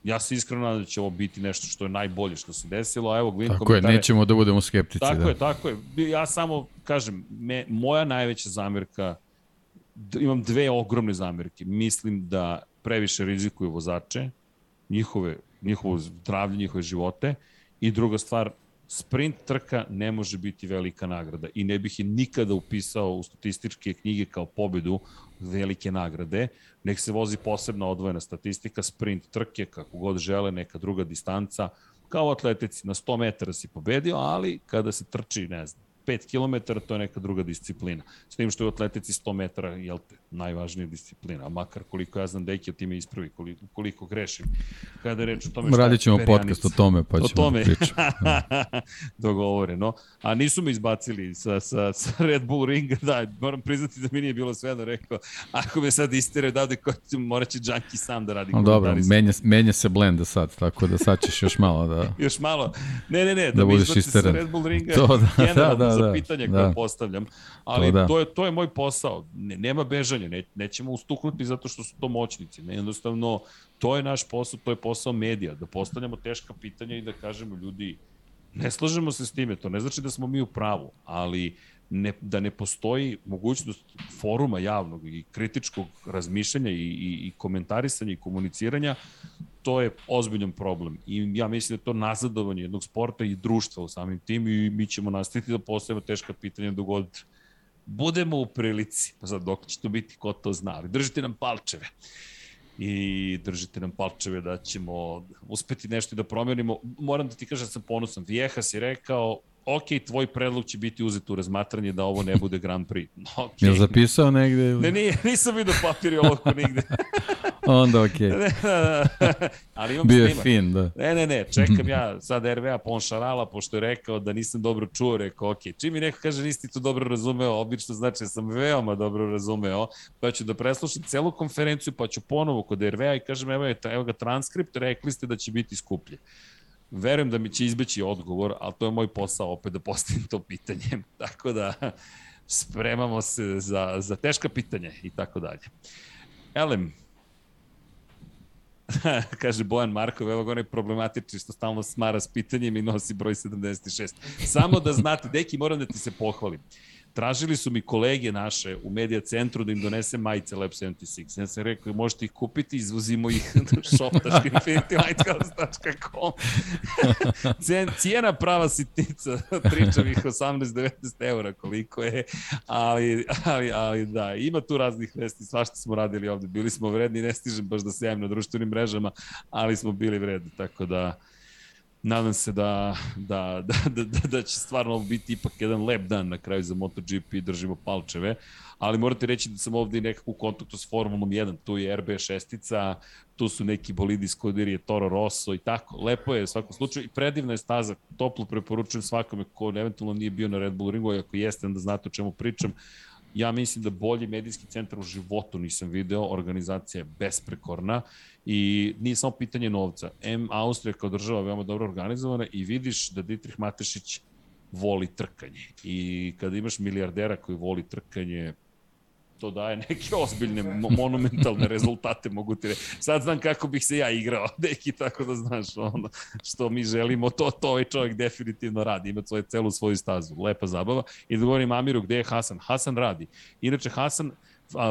ja se iskreno nadam da će ovo biti nešto što je najbolje što se desilo, a evo gledam tako komentare. Tako je, nećemo da budemo skeptici. Tako da. je, tako je. Ja samo kažem, me, moja najveća zamerka, imam dve ogromne zamerke. Mislim da previše rizikuju vozače, njihove, njihovo zdravlje, njihove živote i druga stvar, sprint trka ne može biti velika nagrada i ne bih je nikada upisao u statističke knjige kao pobedu velike nagrade, nek se vozi posebna odvojena statistika, sprint trke, kako god žele, neka druga distanca, kao atletici, na 100 metara si pobedio, ali kada se trči, ne znam, 5 km, to je neka druga disciplina. S tim što je u atletici 100 metara, jel te, najvažnija disciplina, a makar koliko ja znam da Deki o time ispravi, koliko, koliko grešim. Kada je reč o tome šta Radit ćemo podcast o tome, pa ćemo o tome. Da pričati. Dogovoreno. A nisu me izbacili sa, sa, sa Red Bull ringa, da, moram priznati da mi nije bilo sve da rekao, ako me sad istere da morat će Junkie sam da radi. No, dobro, menja, menja se blenda sad, tako da sad ćeš još malo da... još malo. Ne, ne, ne, da, da izbaci sa Red Bull ringa. To, da, da, da, za da, pitanja da. koje postavljam, ali to, da. to, je, to je moj posao. Ne, nema bežanja, ne, nećemo ustuknuti zato što su to moćnici. Ne, jednostavno, to je naš posao, to je posao medija, da postavljamo teška pitanja i da kažemo ljudi, ne slažemo se s time, to ne znači da smo mi u pravu, ali ne, da ne postoji mogućnost foruma javnog i kritičkog razmišljanja i, i, i komentarisanja i komuniciranja, to je ozbiljan problem. I ja mislim da je to nazadovanje jednog sporta i društva u samim tim i mi ćemo nastaviti da postavimo teška pitanja dok god budemo u prilici. Pa sad, dok će to biti, ko to zna. Ali držite nam palčeve i držite nam palčeve da ćemo uspeti nešto da promenimo. Moram da ti kažem da sam ponosan. Viejas je rekao, ok, tvoj predlog će biti uzet u razmatranje da ovo ne bude Grand Prix. Okay. Je zapisao negde? Ili? Ne, nije, nisam vidio papir i ovako nigde. Onda okej. Okay. Ali imam Bio je fin, da. Ne, ne, ne, čekam ja sad RVA Ponšarala, pošto je rekao da nisam dobro čuo, rekao, ok, čim mi neko kaže nisi to dobro razumeo, obično znači da sam veoma dobro razumeo, pa ću da preslušam celu konferenciju, pa ću ponovo kod RVA i kažem, evo, je, evo ga transkript, rekli ste da će biti skuplje. Verujem da mi će izbeći odgovor, ali to je moj posao opet da postavim to pitanje. Tako da spremamo se za, za teška pitanja i tako dalje. Elem, kaže Bojan Markov, evo ga onaj problematični što stalno smara s pitanjem i nosi broj 76. Samo da znate, deki, moram da ti se pohvalim. Tražili su mi kolege naše u medija centru da im donese majice Lab 76. Ja sam rekao, možete ih kupiti, izvozimo ih na shop.infinitylighthouse.com Cijena prava sitnica, pričam ih 18-19 eura koliko je, ali, ali, ali da, ima tu raznih vesti, svašta smo radili ovde, bili smo vredni, ne stižem baš da se javim na društvenim mrežama, ali smo bili vredni, tako da nadam se da, da, da, da, da, da će stvarno biti ipak jedan lep dan na kraju za MotoGP, držimo palčeve, ali morate reći da sam ovde nekako u kontaktu s Formulom 1, tu je RB6, tu su neki bolidi Scuderia Toro Rosso i tako, lepo je u svakom slučaju i predivna je staza, toplo preporučujem svakome ko eventualno nije bio na Red Bull ringu, ako jeste da znate o čemu pričam, ja mislim da bolji medijski centar u životu nisam video, organizacija je besprekorna i nije samo pitanje novca. M. Austrija kao država veoma dobro organizovana i vidiš da Dietrich Matešić voli trkanje. I kada imaš milijardera koji voli trkanje, to daje neke ozbiljne, monumentalne rezultate, mogu ti reći. Sad znam kako bih se ja igrao, deki, tako da znaš, ono, što mi želimo, to, to ovaj čovjek definitivno radi, ima svoje, celu svoju stazu, lepa zabava. I da govorim Amiru, gde je Hasan? Hasan radi. Inače, Hasan,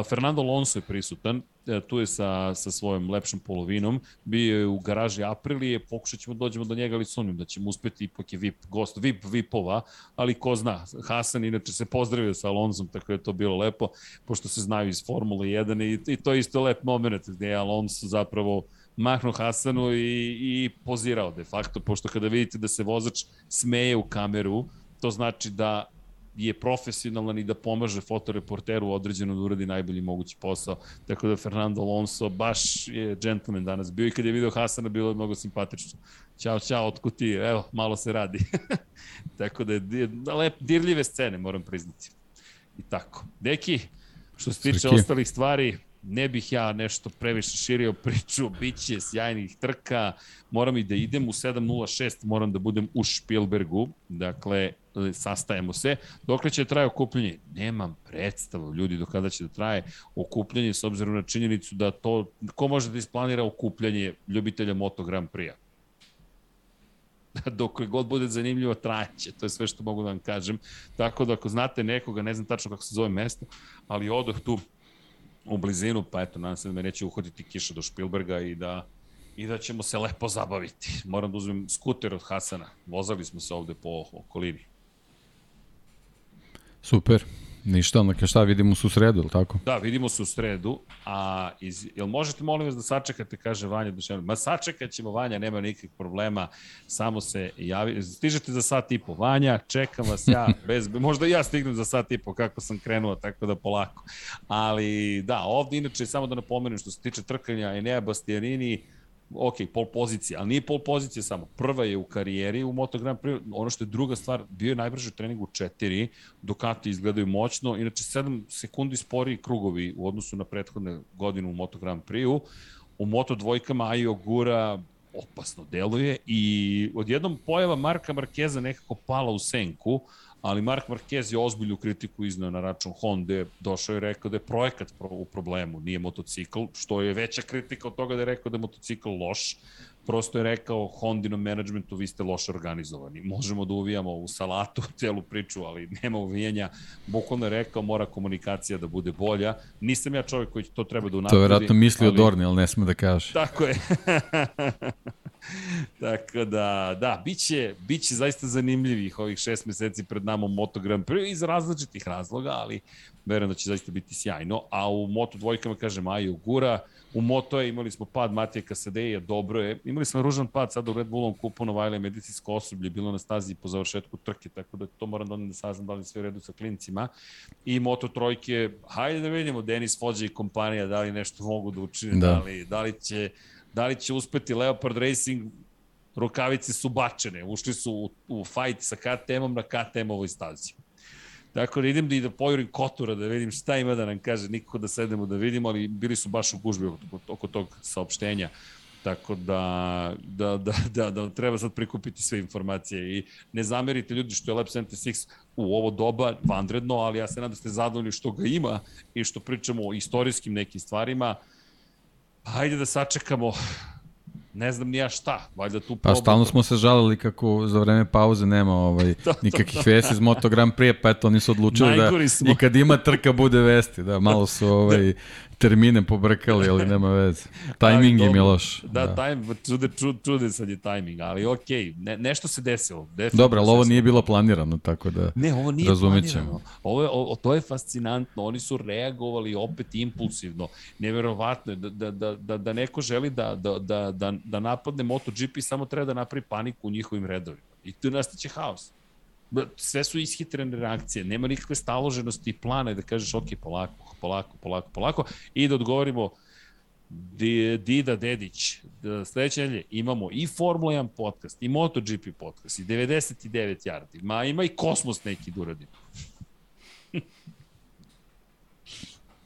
Fernando Alonso je prisutan, e, tu je sa, sa svojom lepšom polovinom, bio je u garaži Aprilije, pokušat ćemo da dođemo do njega, ali sumnjam da ćemo uspeti, ipak je VIP, gost VIP VIPova, ali ko zna, Hasan inače se pozdravio sa Alonsom, tako da je to bilo lepo, pošto se znaju iz Formule 1 i, i to je isto lep moment gde je Alonso zapravo mahnuo Hasanu i, i pozirao de facto, pošto kada vidite da se vozač smeje u kameru, to znači da je profesionalan i da pomaže fotoreporteru određeno da uradi najbolji mogući posao. Tako da Fernando Alonso baš je džentlmen danas bio i kad je video Hasana bilo je mnogo simpatično. Ćao, čao, otkud ti? Evo, malo se radi. tako da je lep, dirljive scene, moram priznati. I tako. Deki, što se tiče ostalih stvari, ne bih ja nešto previše širio priču, bit će sjajnih trka, moram i da idem u 7.06, moram da budem u Spielbergu, dakle, sastajemo se. Dokle će traje okupljanje? Nemam predstavu, ljudi, do kada će da traje okupljanje, s obzirom na činjenicu da to, ko može da isplanira okupljanje ljubitelja Moto Grand Prix-a? dok god bude zanimljivo traće, to je sve što mogu da vam kažem. Tako da ako znate nekoga, ne znam tačno kako se zove mesto, ali odoh tu u blizinu, pa eto, nadam se da me neće uhoditi kiša do Špilberga i da i da ćemo se lepo zabaviti. Moram da uzmem skuter od Hasana. Vozali smo se ovde po okolini. Super. Ništa, onda šta vidimo se u sredu, ili tako? Da, vidimo se u sredu, a iz, jel možete molim vas da sačekate, kaže Vanja Dušanović. Ma sačekat ćemo Vanja, nema nikakvih problema, samo se javi, stižete za sat i po Vanja, čekam vas ja, bez, možda ja stignem za sat i po kako sam krenuo, tako da polako. Ali da, ovde inače, samo da napomenem što se tiče trkanja Enea Bastianini, ok, pol pozicija, ali nije pol pozicija samo. Prva je u karijeri u Moto Grand Prix, ono što je druga stvar, bio je najbrži u četiri, Ducati izgledaju moćno, inače 7 sekundi sporiji krugovi u odnosu na prethodne godine u Moto Grand Prix-u. U Moto dvojkama Ajo gura opasno deluje i odjednom pojava Marka Markeza nekako pala u senku, ali Mark Marquez je ozbiljnu kritiku iznao na račun Honda, došao i rekao da je projekat u problemu, nije motocikl, što je veća kritika od toga da je rekao da je motocikl loš, prosto je rekao Hondinom menadžmentu vi ste loše organizovani. Možemo da uvijamo u salatu celu priču, ali nema uvijanja. Bukvalno je rekao mora komunikacija da bude bolja. Nisam ja čovjek koji to treba da unapredi. To je vratno mislio ali... Dorni, ali ne sme da kaže. Tako je. Tako da, da, biće, biće zaista zanimljivih ovih šest meseci pred nama u Moto Grand Prix iz različitih razloga, ali verujem da će zaista biti sjajno. A u Moto dvojkama, kažem, Ajo Gura, u Moto je imali smo pad Matija Kasadeja, dobro je. Imali smo ružan pad sad u Red Bullom kupu Novajla medicinsko osoblje, bilo na stazi po završetku trke, tako da to moram da da saznam da li sve u redu sa klincima. I Moto trojke, hajde da vidimo, Denis Fođa i kompanija, da li nešto mogu da učine, da, da li, da li će da li će uspeti Leopard Racing rukavice su bačene, ušli su u, u fight sa KTM-om na KTM-ovoj stazi. Dakle, idem da i da pojurim Kotura, da vidim šta ima da nam kaže, nikako da sedemo da vidimo, ali bili su baš u gužbi oko, oko tog saopštenja. Tako da, da, da, da, da treba sad prikupiti sve informacije i ne zamerite ljudi što je Lab 76 u ovo doba vanredno, ali ja se nadam da ste zadovoljni što ga ima i što pričamo o istorijskim nekim stvarima. Hajde da sačekamo ne znam ni ja šta, valjda tu probam. Pa stalno smo se žalili kako za vreme pauze nema ovaj, to, nikakvih to, vesti iz Moto Grand Prix, pa eto oni su odlučili da i kad ima trka bude vesti, da malo su ovaj, termine pobrkali, ali nema veze. Timing im je loš. Da, da. Time, čude, čude, čude sad je timing, ali okej, okay. ne, nešto se desilo. Dobro, ali ovo nije bilo planirano, tako da Ne, ovo nije planirano. Ovo je, o, to je fascinantno, oni su reagovali opet impulsivno. Neverovatno je da, da, da, da, da neko želi da, da, da, da, da napadne MotoGP, samo treba da napravi paniku u njihovim redovima. I tu nastaće haos sve su ishitrene reakcije, nema nikakve staloženosti i plana da kažeš ok, polako, polako, polako, polako i da odgovorimo Dida Dedić, da sledeće nedelje imamo i Formula 1 podcast, i MotoGP podcast, i 99 yardi, ma ima i kosmos neki da uradimo.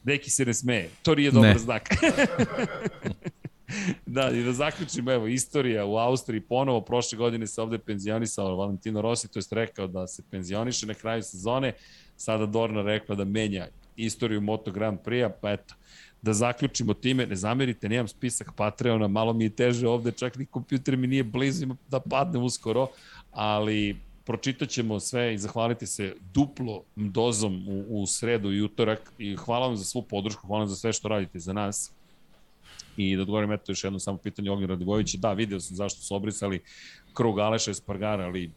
Neki se ne smeje, to nije dobar ne. znak. da, i da zaključimo, evo, istorija u Austriji ponovo, prošle godine se ovde penzionisao Valentino Rossi, to je rekao da se penzioniše na kraju sezone, sada Dorna rekla da menja istoriju Moto Grand Prix-a, pa eto, da zaključimo time, ne zamerite, nemam spisak Patreona, malo mi je teže ovde, čak ni kompjuter mi nije blizu da padne uskoro, ali pročitat ćemo sve i zahvaliti se duplo dozom u, u sredu i utorak i hvala vam za svu podršku, hvala vam za sve što radite za nas. I da odgovorim eto još jedno samo pitanje Ognjena Radivojevića, da, video sam zašto su obrisali krug Aleša Espargara, ali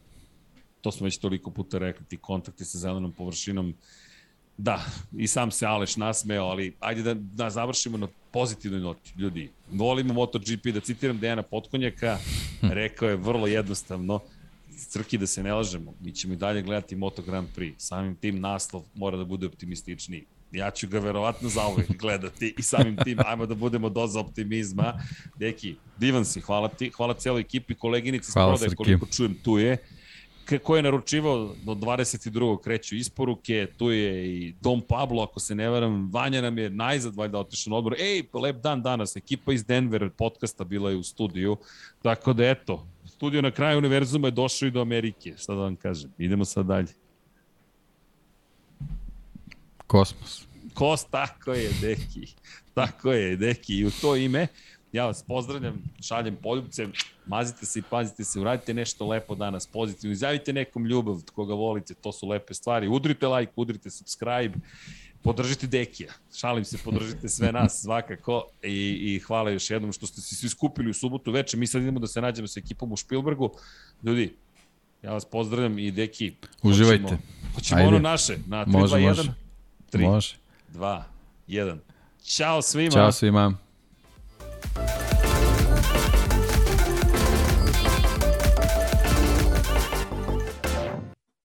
to smo već toliko puta rekli, ti kontakti sa zelenom površinom, da, i sam se Aleš nasmeo, ali ajde da, da završimo na pozitivnoj noti. Ljudi, volimo MotoGP, da citiram Dejana Potkonjaka, rekao je vrlo jednostavno, crki da se ne lažemo, mi ćemo i dalje gledati Moto Grand Prix, samim tim naslov mora da bude optimističniji ja ću ga verovatno zauvek gledati i samim tim ajmo da budemo doza optimizma. Deki, divan si, hvala ti, hvala celoj ekipi, koleginici hvala, s prodaje, koliko čujem, tu je ko je naručivao do 22. kreću isporuke, tu je i Dom Pablo, ako se ne varam, Vanja nam je najzad valjda otišao na odbor. Ej, lep dan danas, ekipa iz Denver podcasta bila je u studiju, tako da eto, studio na kraju univerzuma je došao i do Amerike, šta da vam kažem. Idemo sad dalje. Kosmos. Kos, tako je, deki. Tako je, deki. I u to ime, ja vas pozdravljam, šaljem poljubce, mazite se i pazite se, uradite nešto lepo danas, pozitivno, izjavite nekom ljubav koga volite, to su lepe stvari. Udrite like, udrite subscribe, podržite Dekija. Šalim se, podržite sve nas svakako i, i hvala još jednom što ste se svi skupili u subotu veče. Mi sad idemo da se nađemo sa ekipom u Špilbergu. Ljudi, ja vas pozdravljam i Deki. Uživajte. Hoćemo, hoćemo ono naše na 3, može, 2, 1. Može. 3, 2, 1. Ćao svima. Ćao svima.